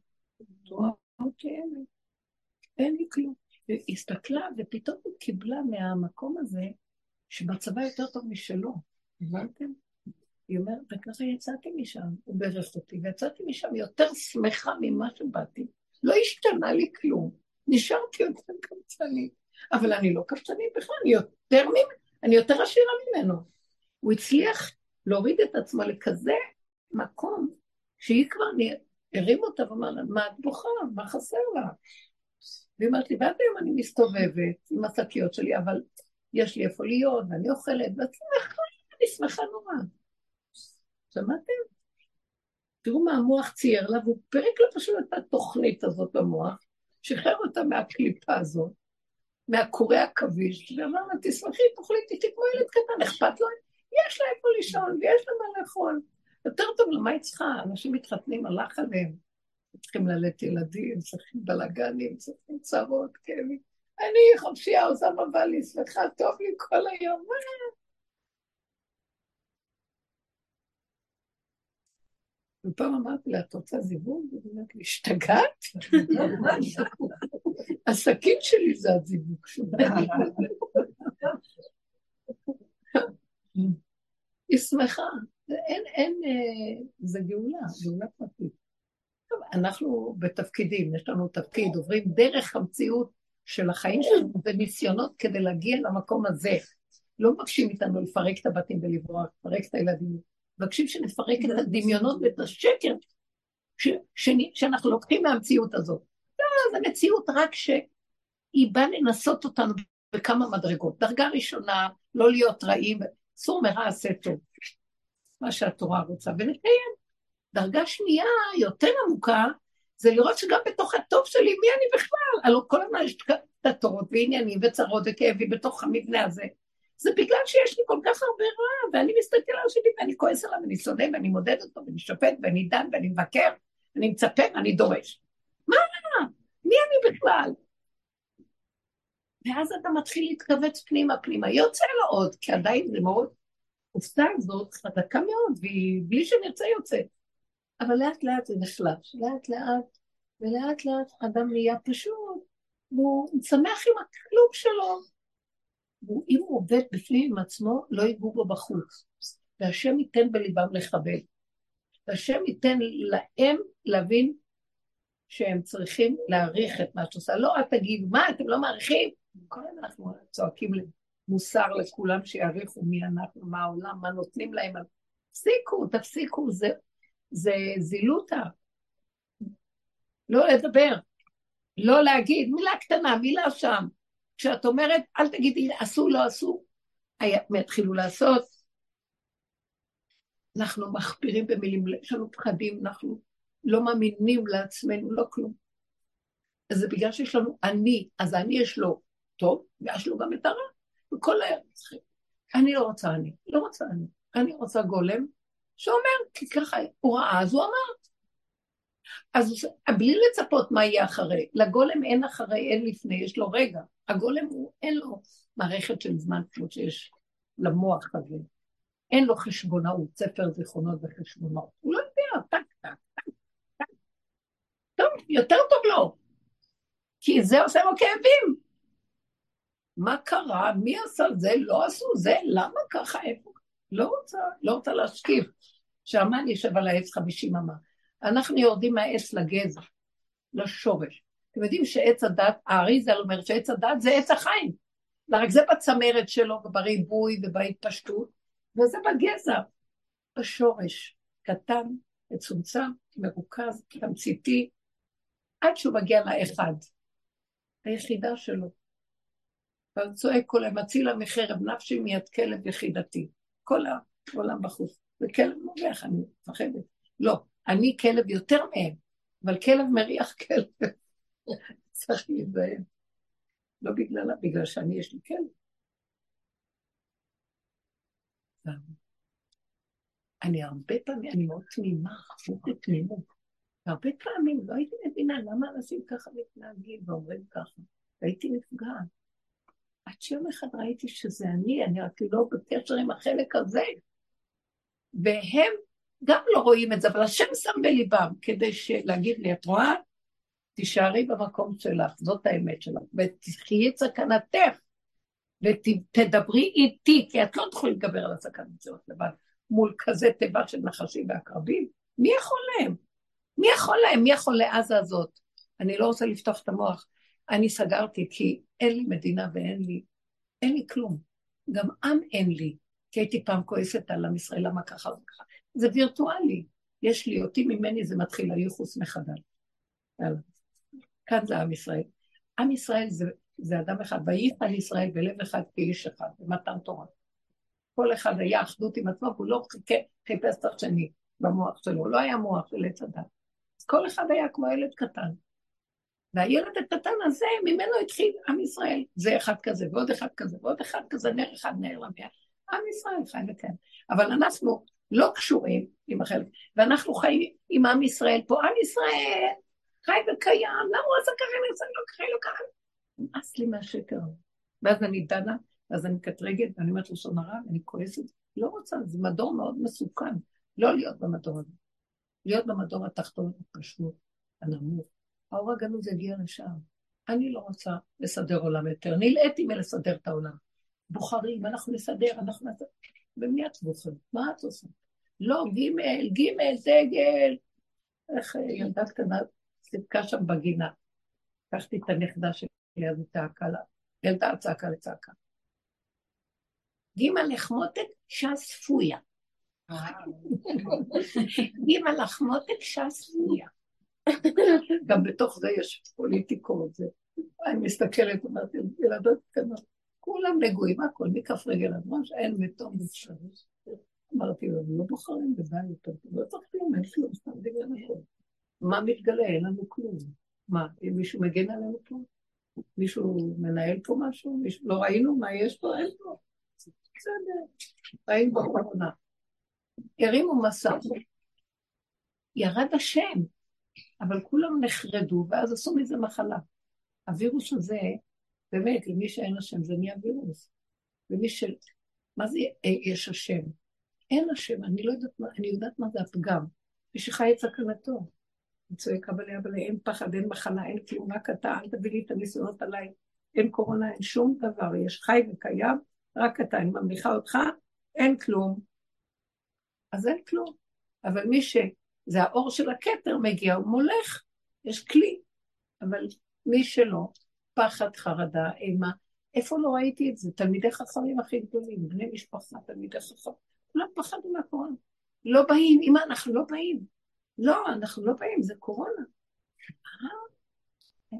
אותי, אין לי. אין לי כלום. והיא הסתכלה, ופתאום היא קיבלה מהמקום הזה, שמצבה יותר טוב משלו. הבנתם? היא אומרת, וככה יצאתי משם, הוא בירך אותי, ויצאתי משם יותר שמחה ממה שבאתי. לא השתנה לי כלום, נשארתי יותר קמצנית. אבל אני לא קמצנית בכלל, אני יותר. אני יותר עשירה ממנו. הוא הצליח להוריד את עצמו לכזה מקום, שהיא כבר הרים אותה ואמר לה, מה את בוכה? מה חסר לה? והיא אומרת לי, ועד היום אני מסתובבת עם השקיות שלי, אבל יש לי איפה להיות, ואני אוכלת, ואת שמחה, אני שמחה נורא. שמעתם? תראו מה המוח צייר לה, והוא פירק לה פשוט את התוכנית הזאת במוח, שחרר אותה מהקליפה הזאת, מהקורי עכביש, ואמר לה, תשמחי, תאכלי כמו ילד קטן, אכפת לו? יש לה איפה לישון, ויש לה מה לאכול. יותר טוב, למה היא צריכה? אנשים מתחתנים, הלך עליהם. צריכים ללדת ילדים, צריכים בלאגנים, צריכים צרות, כן. אני חופשייה עושה מבלי, שמחה, טוב לי כל היום, מה? ופעם אמרתי לה, את רוצה זיווג? היא אומרת לי, השתגעת? הסכין שלי זה הזיווג שלה. היא שמחה. אין, אין, אה, זה גאולה, גאולה פרטית. טוב, אנחנו בתפקידים, יש לנו תפקיד, עוברים דרך המציאות של החיים שלנו וניסיונות כדי להגיע למקום הזה. לא מבקשים איתנו לפרק את הבתים ולברוח, לפרק את הילדים. מבקשים שנפרק את הדמיונות ואת השקר ש, ש, שאנחנו לוקחים מהמציאות הזאת. לא, זו מציאות רק שהיא באה לנסות אותנו בכמה מדרגות. דרגה ראשונה, לא להיות רעים, אסור מרע עשה טוב. מה שהתורה רוצה, ונקיים. דרגה שנייה, יותר עמוקה, זה לראות שגם בתוך הטוב שלי, מי אני בכלל? הלוא כל הזמן יש תתות ועניינים וצרות וכאבים בתוך המבנה הזה. זה בגלל שיש לי כל כך הרבה רע, ואני מסתכל על השני ואני כועס עליו ואני שונא ואני מודד אותו ואני שופט ואני דן ואני מבקר, אני מצפה ואני דורש. מה? מי אני בכלל? ואז אתה מתחיל להתכווץ פנימה פנימה, יוצא לו עוד, כי עדיין זה מאוד, קופסה הזאת חזקה מאוד, והיא בלי שנרצה יוצאת. אבל לאט לאט זה נחלש, לאט לאט, ולאט לאט אדם נהיה פשוט, והוא שמח עם הכלום שלו. ואם הוא עובד בפנים עם עצמו, לא ייגעו בו בחוץ. והשם ייתן בליבם לכבד. והשם ייתן להם להבין שהם צריכים להעריך את מה שעושה. לא, אל תגידו, מה, אתם לא מעריכים? כל אנחנו צועקים מוסר לכולם שיעריכו מי אנחנו, מה העולם, מה נותנים להם. תפסיקו, תפסיקו, זה, זה זילותה. לא לדבר, לא להגיד, מילה קטנה, מילה שם. כשאת אומרת, אל תגידי, עשו, לא עשו, יתחילו לעשות. אנחנו מחפירים במילים, יש לנו פחדים, אנחנו לא מאמינים לעצמנו, לא כלום. אז זה בגלל שיש לנו אני, אז אני יש לו טוב, ויש לו גם את הרע. וכל היום צריכים. אני לא רוצה אני, לא רוצה אני. אני רוצה גולם שאומר, כי ככה הוא ראה, אז הוא אמר. אז בלי לצפות מה יהיה אחרי, לגולם אין אחרי, אין לפני, יש לו רגע. הגולם הוא, אין לו מערכת של זמן כמו שיש למוח הזה. אין לו חשבונאות, ספר זיכרונות וחשבונות. הוא לא יודע, טק, טק, טק, טק. טוב, יותר טוב לו. כי זה עושה לו כאבים. מה קרה? מי עשה זה? לא עשו זה? למה ככה? איפה? לא רוצה, לא רוצה להשקיף. שהמן יושב על העץ חמישים אמה. אנחנו יורדים מהעץ לגזע, לשורש. אתם יודעים שעץ הדת, האריזל אומר שעץ הדת זה עץ החיים. רק זה בצמרת שלו ובריבוי ובהתפשטות, וזה בגזע, בשורש. קטן, מצומצם, מרוכז, תמציתי, עד שהוא מגיע לאחד, היחידה שלו. ואז צועק כל היום, הצילה מחרב נפשי מיד כלב יחידתי. כל העולם בחוץ. וכלב מובך, אני מפחדת. לא, אני כלב יותר מהם, אבל כלב מריח כלב. צריך להיזהר. לא בגללה, בגלל שאני, יש לי כלב. אני הרבה פעמים, אני מאוד תמימה, מאוד תמימות. והרבה פעמים לא הייתי מבינה למה אנשים ככה מתנהגים ואומרים ככה. והייתי נפגעת. עד שיום אחד ראיתי שזה אני, אני רק לא בקשר עם החלק הזה. והם גם לא רואים את זה, אבל השם שם בליבם כדי להגיד לי, את רואה? תישארי במקום שלך, זאת האמת שלך, ותחיי את סכנתך, ותדברי איתי, כי את לא תוכלי להתגבר על הסכנות שלך לבד, מול כזה תיבה של נחשים ועקרבים. מי יכול להם? מי יכול להם? מי יכול לעזה הזאת? אני לא רוצה לפתוח את המוח. אני סגרתי כי אין לי מדינה ואין לי, אין לי כלום. גם עם אין לי, כי הייתי פעם כועסת על עם ישראל, למה ככה וככה. זה וירטואלי. יש לי אותי ממני, זה מתחיל הייחוס מחדש. יאללה. כאן זה עם ישראל. עם ישראל זה, זה אדם אחד, וייחד ישראל בלב אחד כאיש אחד, במתן תורה. כל אחד היה אחדות עם עצמו, והוא לא חיפש את השני במוח שלו, לא היה מוח של עץ. אז כל אחד היה כמו ילד קטן. והילד הקטן הזה, ממנו התחיל עם ישראל. זה אחד כזה, ועוד אחד כזה, ועוד אחד כזה, נר אחד נר למאה. עם ישראל חי וכן. אבל אנחנו לא קשורים עם החלק, ואנחנו חיים עם עם ישראל פה. עם ישראל חי וקיים, למה הוא עשה ככה, אני עושה לו ככה, לא ככה. נמאס לי מהשקר. ואז אני דנה, ואז אני מקטרגת, ואני אומרת לשון הרע, ואני כועסת. לא רוצה, זה מדור מאוד מסוכן, לא להיות במדור הזה. להיות במדור התחתון, הפשוט, הנמוך. האור הגנוז יגיע לשם. אני לא רוצה לסדר עולם יותר. נלאיתי מלסדר את העולם. בוחרים, אנחנו נסדר, אנחנו נסדר. את בוחרת? מה את עושה? לא, גימל, גימל, דגל. איך אה, ילדה קטנה סיפקה שם בגינה. לקחתי את הנכדה שלי, אז היא צעקה לה. ילדה צעקה לצעקה. גימל לחמותק ש"ס פויה. גימל לחמותק ש"ס פויה. גם בתוך זה יש פוליטיקות. אני מסתכלת, אמרתי, ילדות קטנות, כולם נגועים, הכל מכף רגל עד ראש, אין מתום אפשרות. אמרתי לו, לא בוחרים בזה יותר, לא צריך כלום, אין כלום, סתם בגלל הכל. מה מתגלה? אין לנו כלום. מה, מישהו מגן עלינו פה? מישהו מנהל פה משהו? מישהו, לא ראינו מה יש פה? אין פה. בסדר, ראינו בקורונה. הרימו מסך, ירד השם, אבל כולם נחרדו, ואז עשו מזה מחלה. הווירוס הזה, באמת, למי שאין השם זה נהיה וירוס. ומי ש... מה זה יש השם? אין השם, אני לא יודעת מה, אני יודעת מה זה הפגם. מי שחי את סכנתו. אני צועק אבל אבל אין פחד, אין מחלה, אין כלום, אתה, אל תביא לי את הניסיונות עליי. אין קורונה, אין שום דבר, יש חי וקיים, רק אתה, אני ממליכה אותך, אין כלום. אז אין כלום. אבל מי ש... זה האור של הכתר מגיע, הוא מולך, יש כלי. אבל מי שלא, פחד, חרדה, אימה, איפה לא ראיתי את זה? תלמידי חכמים הכי גדולים, בני משפחה, תלמידי חכמים, כולם פחדו מהקורונה. לא באים, אמא, אנחנו לא באים. לא, אנחנו לא באים, זה קורונה. אה?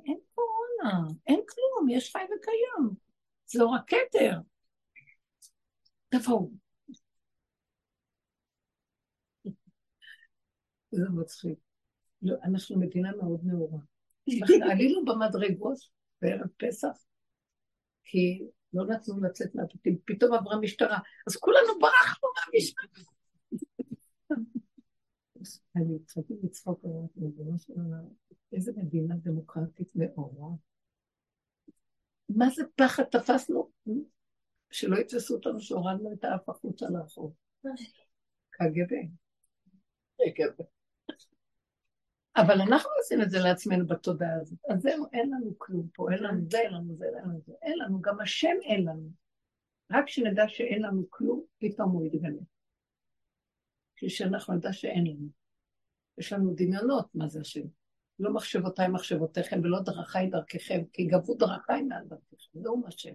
אין קורונה, אין כלום, יש חי וקיים. זה אור הכתר. תבואו. זה מצחיק. לא, אנחנו מדינה מאוד נאורה. עלינו במדרגות בערב פסח, כי לא נתנו לצאת מהבתים, פתאום עברה משטרה, אז כולנו ברחנו מהמשטרה. אני התחלתי לצחוק, איזה מדינה דמוקרטית נאורה. מה זה פחד תפסנו? שלא יתפסו אותנו שהורדנו את האף החוצה לרחוב. קג"ב. אבל אנחנו עושים את זה לעצמנו בתודעה הזאת. אז זהו, אין לנו כלום פה, אין לנו זה, אין לנו זה, אין לנו זה. אין לנו, גם השם אין לנו. רק כשנדע שאין לנו כלום, פתאום הוא יתגלה. כשאנחנו נדע שאין לנו. יש לנו דמיונות, מה זה השם. לא מחשבותיי מחשבותיכם ולא דרכיי דרככם, כי גבו דרכיי מעל דרככם, זהו מה השם.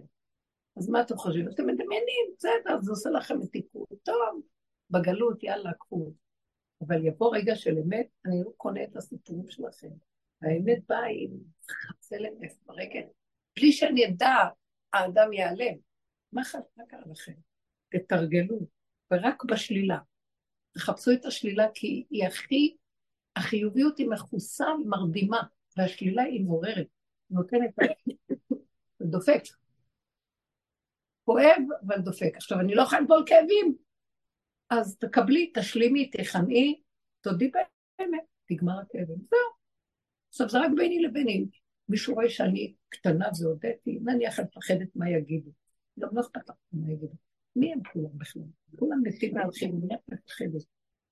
אז מה אתם חושבים? אתם מדמיינים, בסדר, זה עושה לכם את תיקון. טוב, בגלות, יאללה, קחו. אבל יבוא רגע של אמת, אני לא קונה את הסיפורים שלכם. האמת באה עם נפט ברגל. בלי שאני אדע, האדם ייעלם. מה קרה לכם? תתרגלו, ורק בשלילה. תחפשו את השלילה כי היא הכי, החיוביות היא מכוסה, מרדימה, והשלילה היא מעוררת, נותנת, דופק. כואב, אבל דופק. עכשיו, אני לא יכולה לבוא כאבים, אז תקבלי, תשלימי, תכנעי, תודי באמת, נגמר הכאבים. זהו. עכשיו, זה רק ביני לביני. מישהו רואה שאני קטנה והודיתי, נניח את מפחדת מה יגידו. גם לא אכפת לך מה יגידו. מי הם כולם בכלל? כולם מתים והולכים, מי את מפחדת?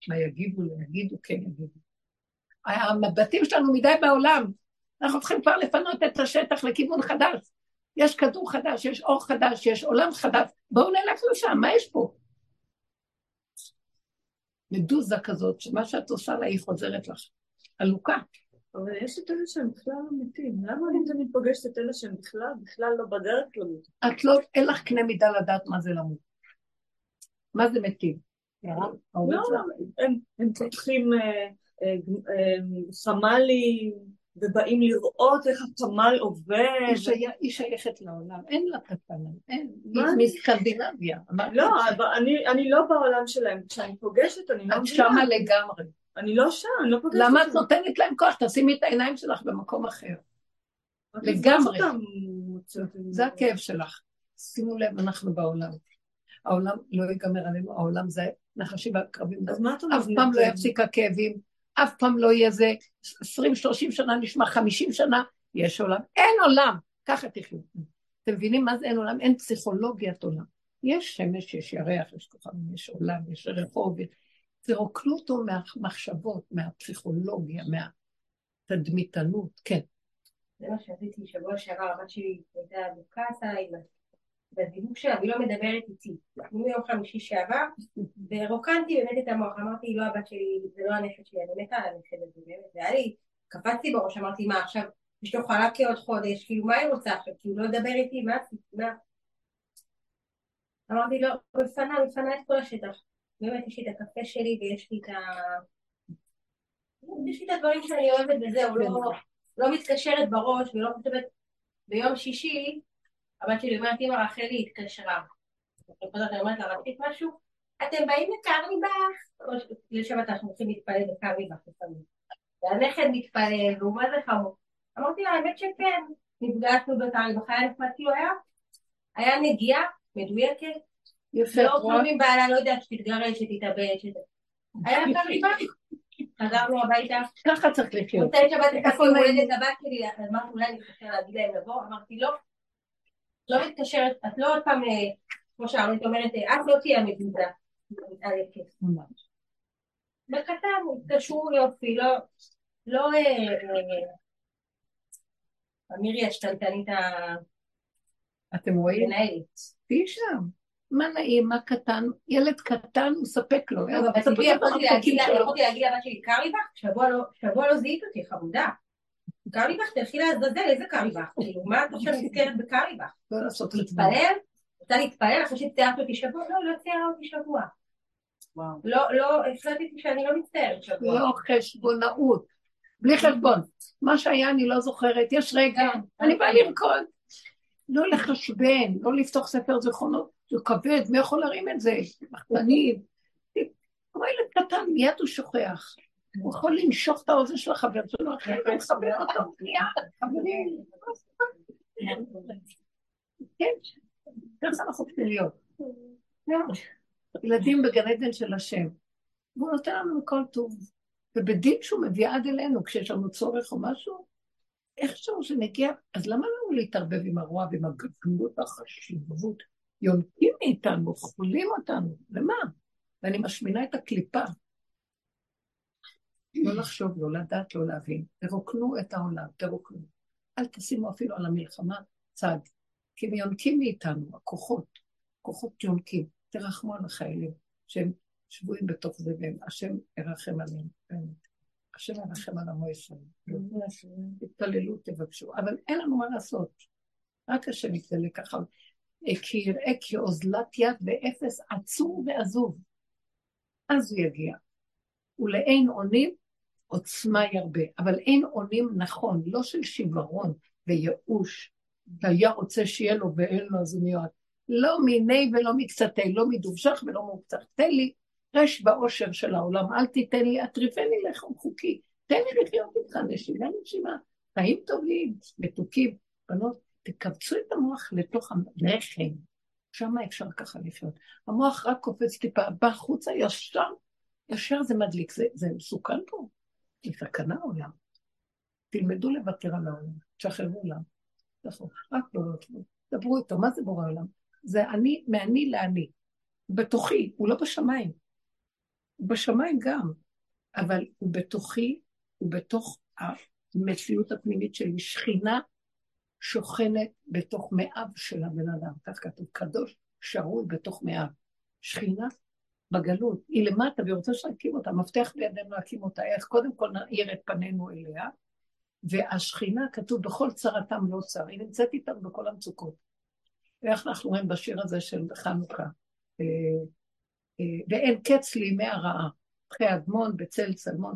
מה יגידו, לא יגידו, כן יגידו. המבטים שלנו מדי בעולם. אנחנו צריכים כבר לפנות את השטח לכיוון חדש. יש כדור חדש, יש אור חדש, יש עולם חדש. בואו נלך לשם, מה יש פה? מדוזה כזאת, שמה שאת עושה לה היא חוזרת לך. עלוקה. אבל יש את אלה שהם בכלל לא מתים. למה אני תמיד פוגשת את אלה שהם בכלל, בכלל לא בדרך למות? את לא, אין לך קנה מידה לדעת מה זה למות. מה זה מתים? לא, הם פותחים אה, אה, אה, חמ"לים, ובאים לראות איך התמ"ל עובד. היא שייכת לעולם, אין לה קטנה, אין, היא מסקנדינביה. לא, אני לא בעולם שלהם, כשאני פוגשת אני לא. את שמה לגמרי. אני לא שם, אני לא פוגשת. למה את נותנת להם כוח? תשימי את העיניים שלך במקום אחר. לגמרי. זה הכאב שלך. שימו לב, אנחנו בעולם. העולם לא ייגמר עלינו, העולם זה נחשים והקרבים. אז מה את אומרת? אף פעם לא יפסיק הכאבים, אף פעם לא יהיה זה 20-30 שנה נשמע 50 שנה, יש עולם. אין עולם! ככה תחיו. אתם מבינים מה זה אין עולם? אין פסיכולוגיית עולם. יש שמש, יש ירח, יש כוכבים, יש עולם, יש רחוב, תרוקנו אותו מהמחשבות, מהפסיכולוגיה, מהתדמיתנות, כן. זה מה שעשיתי שבוע שעבר, הבת שלי הייתה בקאסה עם בדיוק שלה, והיא לא מדברת איתי. מיום חמישי שעבר, ורוקנתי באמת את המוח, אמרתי, לא הבת שלי, זה לא הנכד שלי, אני מתה על הנכד הזה, באמת, והיה לי, קפצתי בראש, אמרתי, מה עכשיו, יש לו חלק כעוד חודש, כאילו, מה היא רוצה עכשיו, כאילו, לא לדבר איתי, מה עשית, מה? אמרתי לו, בפנה, בפנה את כל השטח. באמת, יש לי את הקפה שלי ויש לי את ה... יש לי את הדברים שאני אוהבת וזהו, לא, לא מתקשרת בראש ולא חושבת, ביום שישי הבת שלי אומרת, אמא רחלי התקשרה. אני אומרת לה, רצית משהו? אתם באים לקרליבך? לשבת אנחנו הולכים להתפלל בקרליבך לפעמים. והנכד מתפלל, והוא מה זה חמור. אמרתי לה, האמת שכן, נפגשנו בקרליבך, היה נחמד, כאילו היה, היה נגיעה מדויקת. יפה, לא קרובים בעלה, לא יודעת, שתתגרש, שתתאבד, שת... היה קרליבך. חזרנו הביתה. ככה צריך לחיות. מוצאי שבת, איפה הולדת הבת שלי, אמרתי, אולי אני אתקשר להגיד להם לבוא, אמרתי, לא. לא מתקשרת, את לא עוד פעם, אה, כמו שארנית אומרת, אה, את לא תהיה המדידה על היקף. בקטן, התקשרו יופי, לא, לא, אמירי השתלטנית אתם רואים? המנהלת. תהיי שם. מה נעים, מה קטן, ילד קטן הוא ספק לו. לא, יכולתי להגיד לבת שלי, קר לי בך? שבוע לא זיהית אותי, חמודה. קרליבך, תלכי לעזאזל, איזה קרליבך? כאילו, מה את עכשיו נזכרת בקרליבך? לא לעשות להתפלל? רוצה להתפלל אחרי שציירת אותי שבוע? לא, לא ציירה אותי שבוע. לא, לא, החלטתי שאני לא מצטערת שבוע. לא חשבונאות. בלי חשבון. מה שהיה אני לא זוכרת, יש רגע, כן. אני באה לרקוד. לא לחשבן, לא לפתוח ספר זיכרונות, זה כבד, מי יכול להרים את זה? מחתנים. כמו ילד קטן, מיד הוא שוכח. הוא יכול לנשוך את האוזן של החבר שלו אחרי ולחבר אותו, מיד, חברים. כן, ככה אנחנו צריכים להיות. ילדים בגן עדן של השם. והוא נותן לנו כל טוב. ובדין שהוא מביא עד אלינו, כשיש לנו צורך או משהו, איכשהו שנגיע, אז למה לנו להתערבב עם הרוע ועם הגדלות והחשיבות? יונקים מאיתנו, חולים אותנו, למה? ואני משמינה את הקליפה. לא לחשוב, לא לדעת, לא להבין. תרוקנו את העולם, תרוקנו. אל תשימו אפילו על המלחמה צד. כי הם יונקים מאיתנו, הכוחות, כוחות יונקים. תרחמו על החיילים, שהם שבויים בתוך זה, והם, השם ירחם עליהם, באמת. השם ירחם על עמו ישראל. תתפללו, תבקשו. אבל אין לנו מה לעשות. רק השם יתגלה ככה. כי יראה כאוזלת יד ואפס עצום ועזוב. אז הוא יגיע. ולאין אונים עוצמה ירבה. אבל אין אונים נכון, לא של שיוורון וייאוש. והיה רוצה שיהיה לו ואין לו אז הוא מיועד. לא מיני ולא מקצתי, לא מדובשך ולא מוקצך. תן לי רש באושר של העולם, אל תיתן לי, אטריפני לחם חוקי. תן לי לחיות איתך נשימה נשימה. חיים טובים, מתוקים. בנות, תקבצו את המוח לתוך הלחם. שם אפשר ככה לחיות. המוח רק קופץ טיפה, בא החוצה ישר, ישר זה מדליק. זה, זה מסוכן פה. זה סכנה עולם. תלמדו לוותר על העולם, תשחררו עולם. נכון, רק בורא עולם. דברו איתו, מה זה בורא עולם? זה אני, מאני לאני. בתוכי, הוא לא בשמיים. הוא בשמיים גם, אבל הוא בתוכי, הוא בתוך המציאות הפנימית שלי. שכינה שוכנת בתוך מאיו של הבן אדם, כך כתוב, קדוש שרוי בתוך מאיו. שכינה בגלות, היא למטה והיא רוצה שנקים אותה, מפתח בידינו להקים אותה, איך? קודם כל נאיר את פנינו אליה, והשכינה כתוב בכל צרתם לא צר, היא נמצאת איתנו בכל המצוקות. ואיך אנחנו רואים בשיר הזה של חנוכה, אה, אה, ואין קץ לימי הרעה, אחרי אדמון בצל צלמון.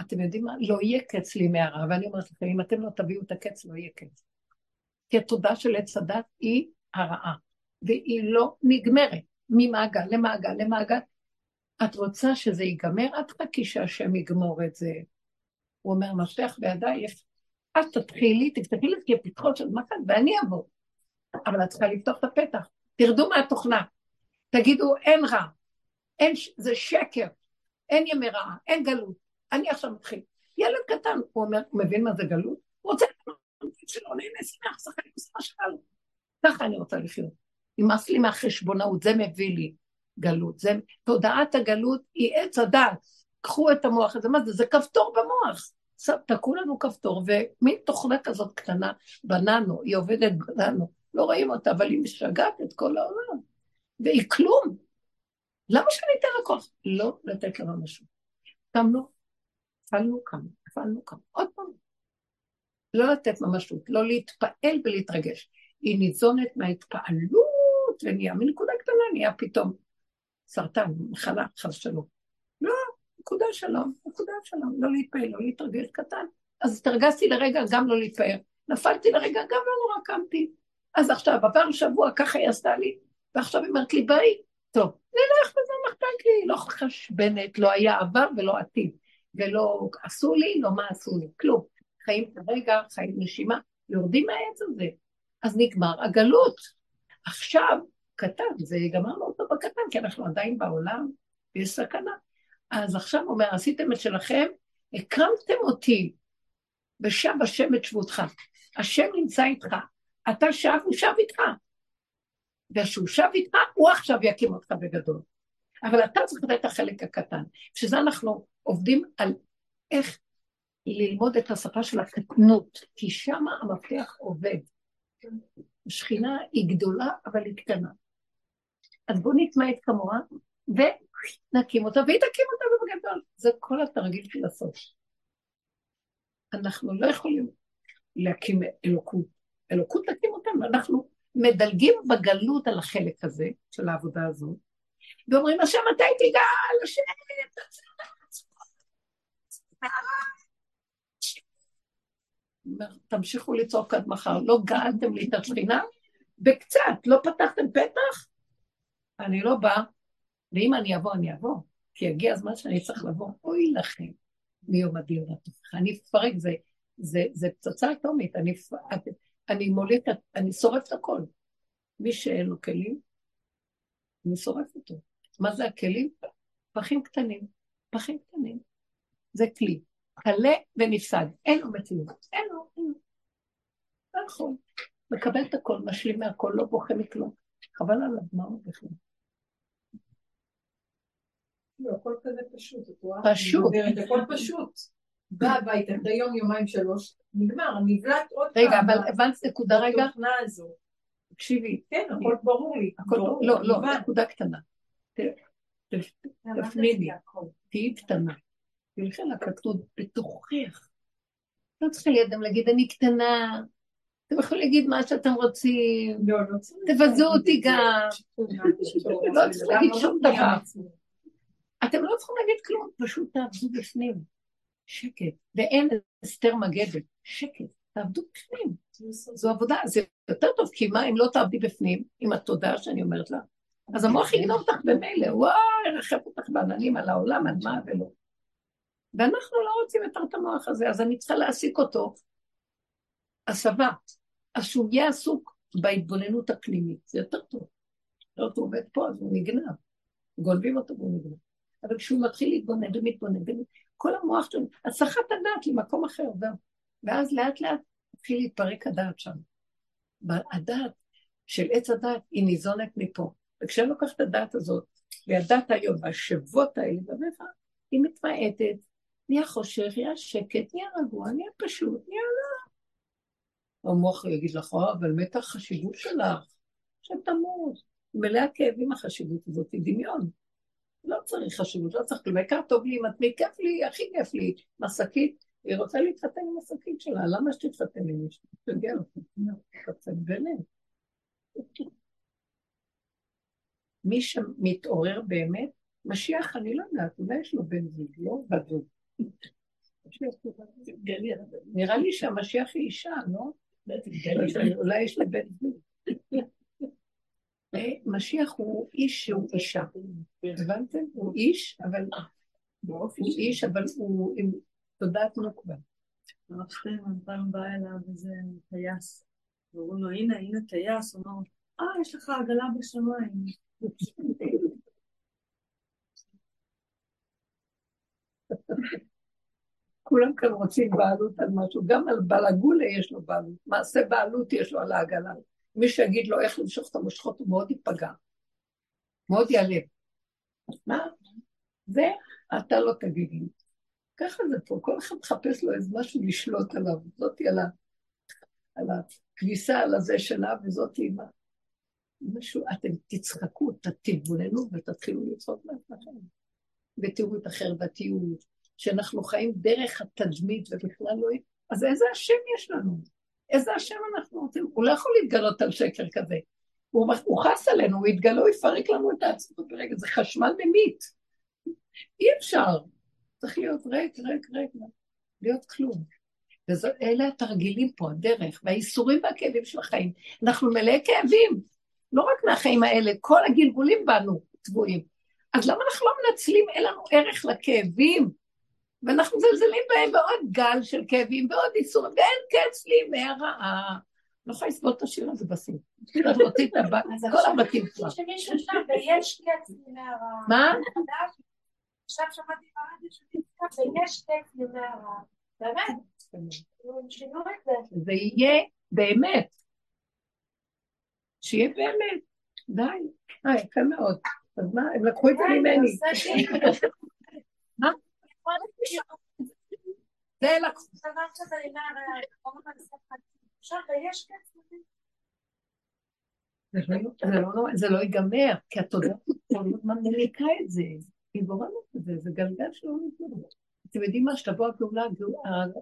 אתם יודעים מה? לא יהיה קץ לימי הרעה, ואני אומרת לכם, אם אתם לא תביאו את הקץ, לא יהיה קץ. כי התודה של עץ הדת היא הרעה, והיא לא נגמרת ממעגל למעגל למעגל. את רוצה שזה ייגמר? את חכי שהשם יגמור את זה. הוא אומר, מפתח בידיי, את תתחילי, תפתחי לי כפתחות של מחט ואני אבוא. אבל את צריכה לפתוח את הפתח. תרדו מהתוכנה. תגידו, אין רע, אין, זה שקר, אין ימי רעה, אין גלות. אני עכשיו מתחיל. ילד קטן, הוא אומר, הוא מבין מה זה גלות? הוא רוצה שלא נהנה שמח, שחק עם שלנו. ככה אני רוצה לחיות. נמאס לי מהחשבונאות, זה מביא לי גלות. זה, תודעת הגלות היא עץ הדעת. קחו את המוח הזה, מה זה? זה כפתור במוח. תקעו לנו כפתור, ומין תוכנה כזאת קטנה בננו, היא עובדת בננו, לא רואים אותה, אבל היא משגעת את כל העולם. והיא כלום. למה שאני אתן לה כוח? לא לתת לה משהו. קמנו, נפלנו, קמנו, נפלנו, קמנו. עוד פעם. לא לתת ממשות, לא להתפעל ולהתרגש. היא ניזונת מההתפעלות, ונהיה מנקודה קטנה, נהיה פתאום סרטן, מחלה, חס שלום. לא, נקודה שלום, נקודה שלום, לא להתפעל, לא להתרגש קטן. אז התרגשתי לרגע גם לא להתפעל. נפלתי לרגע, גם לא נורא קמתי. אז עכשיו, עבר שבוע, ככה היא עשתה לי, ועכשיו היא אומרת לי, ביי, טוב, נלך וזה מחפק לי, לא חשבנת, לא היה עבר ולא עתיד, ולא עשו לי, לא מה עשו לי, כלום. חיים כרגע, חיים נשימה, יורדים מהעץ הזה. אז נגמר הגלות. עכשיו, קטן, זה גמרנו אותו בקטן, כי אנחנו עדיין בעולם, ויש סכנה. אז עכשיו אומר, עשיתם את שלכם, הקמתם אותי, ושב השם את שבותך. השם נמצא איתך, אתה שב, הוא שב איתך. וכשהוא שב איתך, הוא עכשיו יקים אותך בגדול. אבל אתה צריך לתת את החלק הקטן. בשביל אנחנו עובדים על איך ללמוד את השפה של הקטנות, כי שם המפתח עובד. השכינה היא גדולה, אבל היא קטנה. אז בואו נתמעט כמוה, ונקים אותה, והיא תקים אותה בגדול. זה כל התרגיל של הסוף. אנחנו לא יכולים להקים אלוקות. אלוקות תקים אותנו, אנחנו מדלגים בגלות על החלק הזה של העבודה הזו, ואומרים, השם מתי תגאל, השם תמשיכו לצעוק עד מחר, לא גאלתם לי את השכינה, וקצת, לא פתחתם פתח, אני לא באה, ואם אני אבוא, אני אבוא, כי יגיע הזמן שאני צריך לבוא, אוי לכם מיום הדין והתוכחה, אני אפרק, זה, זה, זה פצצה אטומית, אני, אני מוליד, אני שורפת הכל. מי שאין לו כלים, אני שורף אותו. מה זה הכלים? פחים קטנים, פחים קטנים. זה כלי. קלה ונפסד, אין לו מציאות, אין לו, אין לו. לא. מקבל את הכל, משלים מהכל, לא בוכה מכלום. חבל על הדמעות בכלל. לא, הכל כזה פשוט, את רואה? פשוט. הכל פשוט. בא הביתה, אחרי יום, יומיים, שלוש, נגמר, נבלט עוד פעם. רגע, אבל הבנת נקודה רגע? בתוכנה הזו. תקשיבי. כן, הכל ברור לי. הכל ברור, לא, לא. נקודה קטנה. תפנימי, תהיי קטנה. תלכי לקטנות בתוכך. לא צריכה לידם להגיד, אני קטנה. אתם יכולים להגיד מה שאתם רוצים. לא, לא. תבזו אותי גם. לא צריך להגיד שום דבר. אתם לא צריכים להגיד כלום, פשוט תעבדו בפנים. שקט. ואין אסתר מגדת. שקט. תעבדו בפנים. זו עבודה, זה יותר טוב, כי מה אם לא תעבדי בפנים, עם התודעה שאני אומרת לה, אז המוח יגנוב אותך במילא, וואי, ירחב אותך בעננים על העולם, על מה ולא. ואנחנו לא רוצים יותר את המוח הזה, אז אני צריכה להעסיק אותו הסבה. אז שהוא יהיה עסוק בהתבוננות הפנימית, זה יותר טוב. לא הוא עובד פה, אז הוא נגנב. גונבים אותו והוא נגנב. אבל כשהוא מתחיל להתבונן ומתבונן, כל המוח שלו, הסחת הדעת למקום אחר, זהו. ואז לאט לאט התחיל להתפרק הדעת שם. והדעת של עץ הדעת היא ניזונת מפה. וכשאני לוקחת את הדעת הזאת, והדעת היום, והשבות האלה בבך, היא מתמעטת, נהיה חושך, נהיה שקט, נהיה רגוע, נהיה פשוט, נהיה לא. המוח יגיד לך, "אה, אבל מתה החשיבות שלך, שתמות. מלאה כאבים החשיבות הזאת, היא דמיון. לא צריך חשיבות, לא צריך כלום, העיקר טוב לי עם עצמי, כיף לי, הכי כיף לי, מהשקית, היא רוצה להתחתן עם השקית שלה, למה שתתחתן עם מישהו? תגיע אותי, תתחתן ביניהם. מי שמתעורר באמת, משיח, אני לא יודעת, אולי יש לו בן זוג, לא בת זוג. נראה לי שהמשיח היא אישה, לא? אולי יש לה בן זוג. אה, משיח הוא איש שהוא אישה. הבנתם? הוא איש, אבל... הוא איש, אבל הוא עם תודעת נוקבה. הרב שטיינמן פעם בא אליו איזה טייס, ואומרים לו, הנה, הנה טייס, הוא אומר, אה, יש לך עגלה בשמיים. כולם כאן רוצים בעלות על משהו, גם על בלגולה יש לו בעלות, מעשה בעלות יש לו על העגלה. מי שיגיד לו איך למשוך את המושכות הוא מאוד ייפגע, מאוד יעלב. מה? זה אתה לא תגיד לי. ככה זה פה, כל אחד מחפש לו איזה משהו לשלוט עליו, זאתי על, ה, על הכביסה, על הזה שלה, וזאתי עם ה... משהו, אתם תצחקו, תתבוננו ותתחילו לצחוק מעצמכם. ותראו את החרדתיות, שאנחנו חיים דרך התדמית ובכלל לא... אז איזה השם יש לנו? איזה השם אנחנו רוצים? הוא לא יכול להתגלות על שקר כזה. הוא, הוא חס עלינו, הוא יתגלה, הוא יפרק לנו את העצמות ברגע, זה חשמל ממית. אי אפשר. צריך להיות ריק, ריק, ריק, להיות כלום. ואלה התרגילים פה, הדרך, והאיסורים והכאבים של החיים. אנחנו מלאי כאבים, לא רק מהחיים האלה, כל הגלגולים בנו טבועים. אז למה אנחנו לא מנצלים, אין לנו ערך לכאבים? ואנחנו מזלזלים בהם בעוד גל של כאבים ועוד איסורים, ואין קץ לי מהרעה. לא יכולה לסבול את השיר הזה בסוף. את הבת, כל הבתים כבר. יש מישהו שם ויש קץ מימי הרע. מה? עכשיו שמעתי ברדיו ויש קץ מימי הרע. באמת. זה יהיה באמת. שיהיה באמת. די. אה, יפה מאוד. אז מה, הם לקחו את זה ממני. מה? זה לקחו. לא- לא- זה לא ייגמר, כי התודעה כל הזמן מליקה את זה. היא גורמת את זה, זה גלגל שלא נגמר. אתם יודעים מה, שתבוא הגאולה, הגאולה-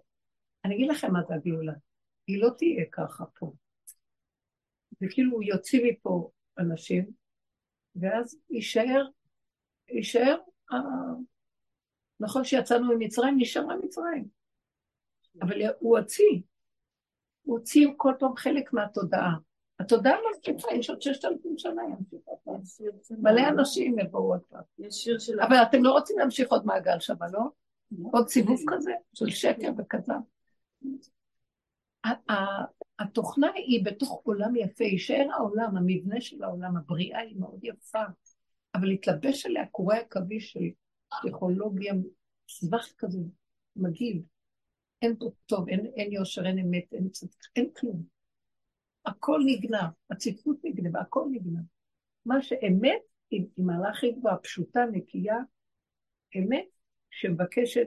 אני אגיד לכם מה זה הגאולה. היא לא תהיה ככה פה. זה כאילו יוציא מפה אנשים, ואז יישאר, יישאר, אה, נכון שיצאנו ממצרים, נשארה מצרים. אבל הוא הוציא, הוא הוציא כל פעם חלק מהתודעה. התודעה ממשיכה, יש עוד ששת אלפים שנה ימשיכה. מלא אנשים יבואו עוד פעם. אבל אתם לא רוצים להמשיך עוד מעגל שם, לא? עוד סיבוב כזה של שקר וכזב. ה- ה- התוכנה היא בתוך עולם יפה, יישאר העולם, המבנה של העולם, הבריאה היא מאוד יפה, אבל להתלבש עליה קורי עכביש של פסיכולוגיה, סבך כזה, מגעיל. אין פה טוב, אין, אין יושר, אין אמת, אין צדק, אין כלום. הכל נגנב, הצדקות נגנבה, הכל נגנב. מה שאמת, היא מעלה הכי גבוהה, פשוטה, נקייה, אמת שמבקשת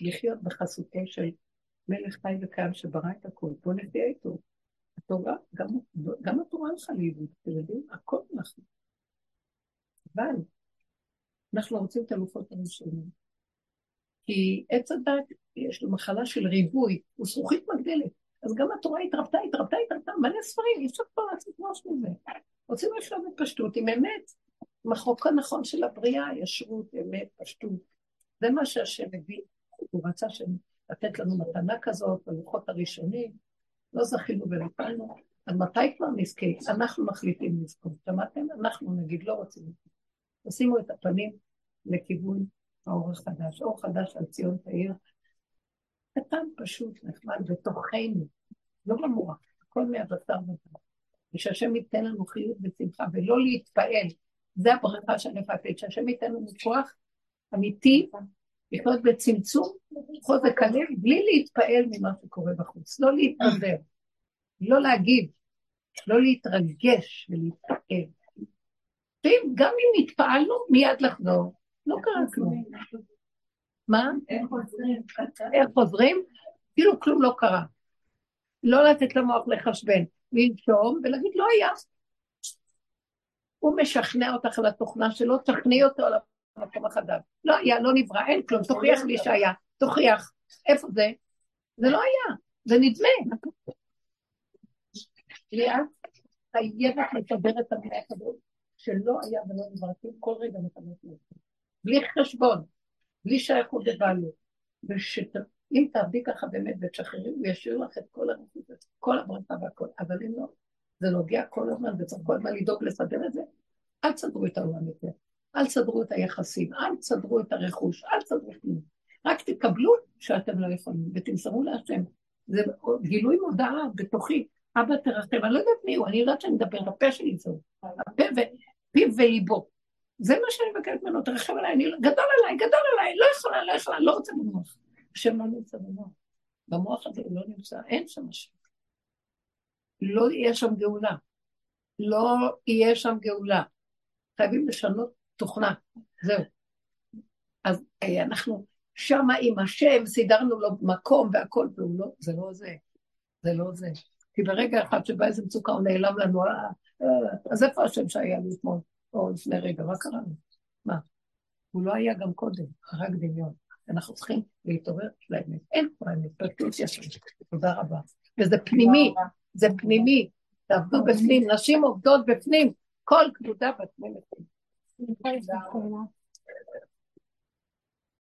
לחיות בחסותו של מלך חי וקיים שברא את הכול, בוא נחיה איתו. התורה, גם, גם התורה הלכה לאיבוד, אתם יודעים? הכל אנחנו. אבל אנחנו רוצים את הלוחות הראשונים. כי עץ הדת, יש לו מחלה של ריבוי, הוא זכוכית מגדלת. אז גם התורה התרבתה, התרבתה, התרבתה, מלא ספרים, אי אפשר כבר לעשות ראש מזה. רוצים לשלב בפשטות עם אמת, עם החוק הנכון של הבריאה, ישרות, אמת, פשטות. זה מה שהשם הביא. הוא רצה לתת לנו מתנה כזאת בלוחות הראשונים, לא זכינו ונפלנו. אז מתי כבר נזכה? אנחנו מחליטים לזכות. שמעתם? אנחנו נגיד, לא רוצים. תשימו את הפנים לכיוון האור החדש. אור חדש על ציון תאיר. קטן, פשוט, נחמד, בתוכנו, לא במוח, הכל מהבשר ודם. ושהשם ייתן לנו חיות ושמחה, ולא להתפעל. זה הברכה שאני מבקשת, שהשם ייתן לנו כוח אמיתי, לחיות בצמצום חוזק הלב, בלי להתפעל ממה שקורה בחוץ. לא להתפזר, לא להגיב, לא להתרגש ולהתפעל. ואם גם אם התפעלנו, מיד לחזור. לא קרה כלום. מה? איך חוזרים? איך חוזרים? כאילו כלום לא קרה. לא לתת למוח לחשבן, לנשום ולהגיד לא היה. הוא משכנע אותך על התוכנה שלו, תכניעי אותו על המקום החדש. לא היה, לא נברא, אין כלום, תוכיח לי שהיה, תוכיח. איפה זה? זה לא היה, זה נדמה. ליאת חייבת לסדר את המילה כזאת, שלא היה ולא נברא, כל רגע מקבלת לזה. בלי חשבון, בלי שייכות לבעלות. ואם תעבדי ככה באמת ותשחררי, הוא ישאיר לך את כל הרכות, את כל הברכה והכל. אבל אם לא, זה נוגע כל הזמן וצריך כל הזמן לדאוג לסדר את זה, אל תסדרו את העולם יותר. אל תסדרו את היחסים, אל תסדרו את הרכוש, אל תסדרו כלום. רק תקבלו שאתם לא יכולים, ותמסרו להשם. זה גילוי מודעה בתוכי. אבא תרחם, אני לא יודעת מי הוא, אני יודעת שאני מדבר, הפה שלי זהו. הפה ופיו וליבו. זה מה שאני מבקשת ממנו, תרחם עליי, אני, גדול עליי, גדול עליי, לא יכולה, לא יכולה, לא רוצה במוח. השם לא נמצא במוח. במוח הזה הוא לא נמצא, אין שם השם. לא יהיה שם גאולה. לא יהיה שם גאולה. חייבים לשנות תוכנה, זהו. אז אה, אנחנו שמה עם השם, סידרנו לו מקום והכל, והוא לא, זה לא זה. זה לא זה. כי ברגע אחד שבא איזה מצוקה הוא נעלם לנו, אה, אה, אז איפה השם שהיה לי אתמול? או לפני רגע, מה קרה לנו? מה? הוא לא היה גם קודם, רק דמיון. אנחנו צריכים להתעורר לאמת. אין פה אמת, פרקטוס ישר. תודה רבה. וזה פנימי, זה פנימי. תעבדו בפנים, נשים עובדות בפנים, כל כבודה בפנים.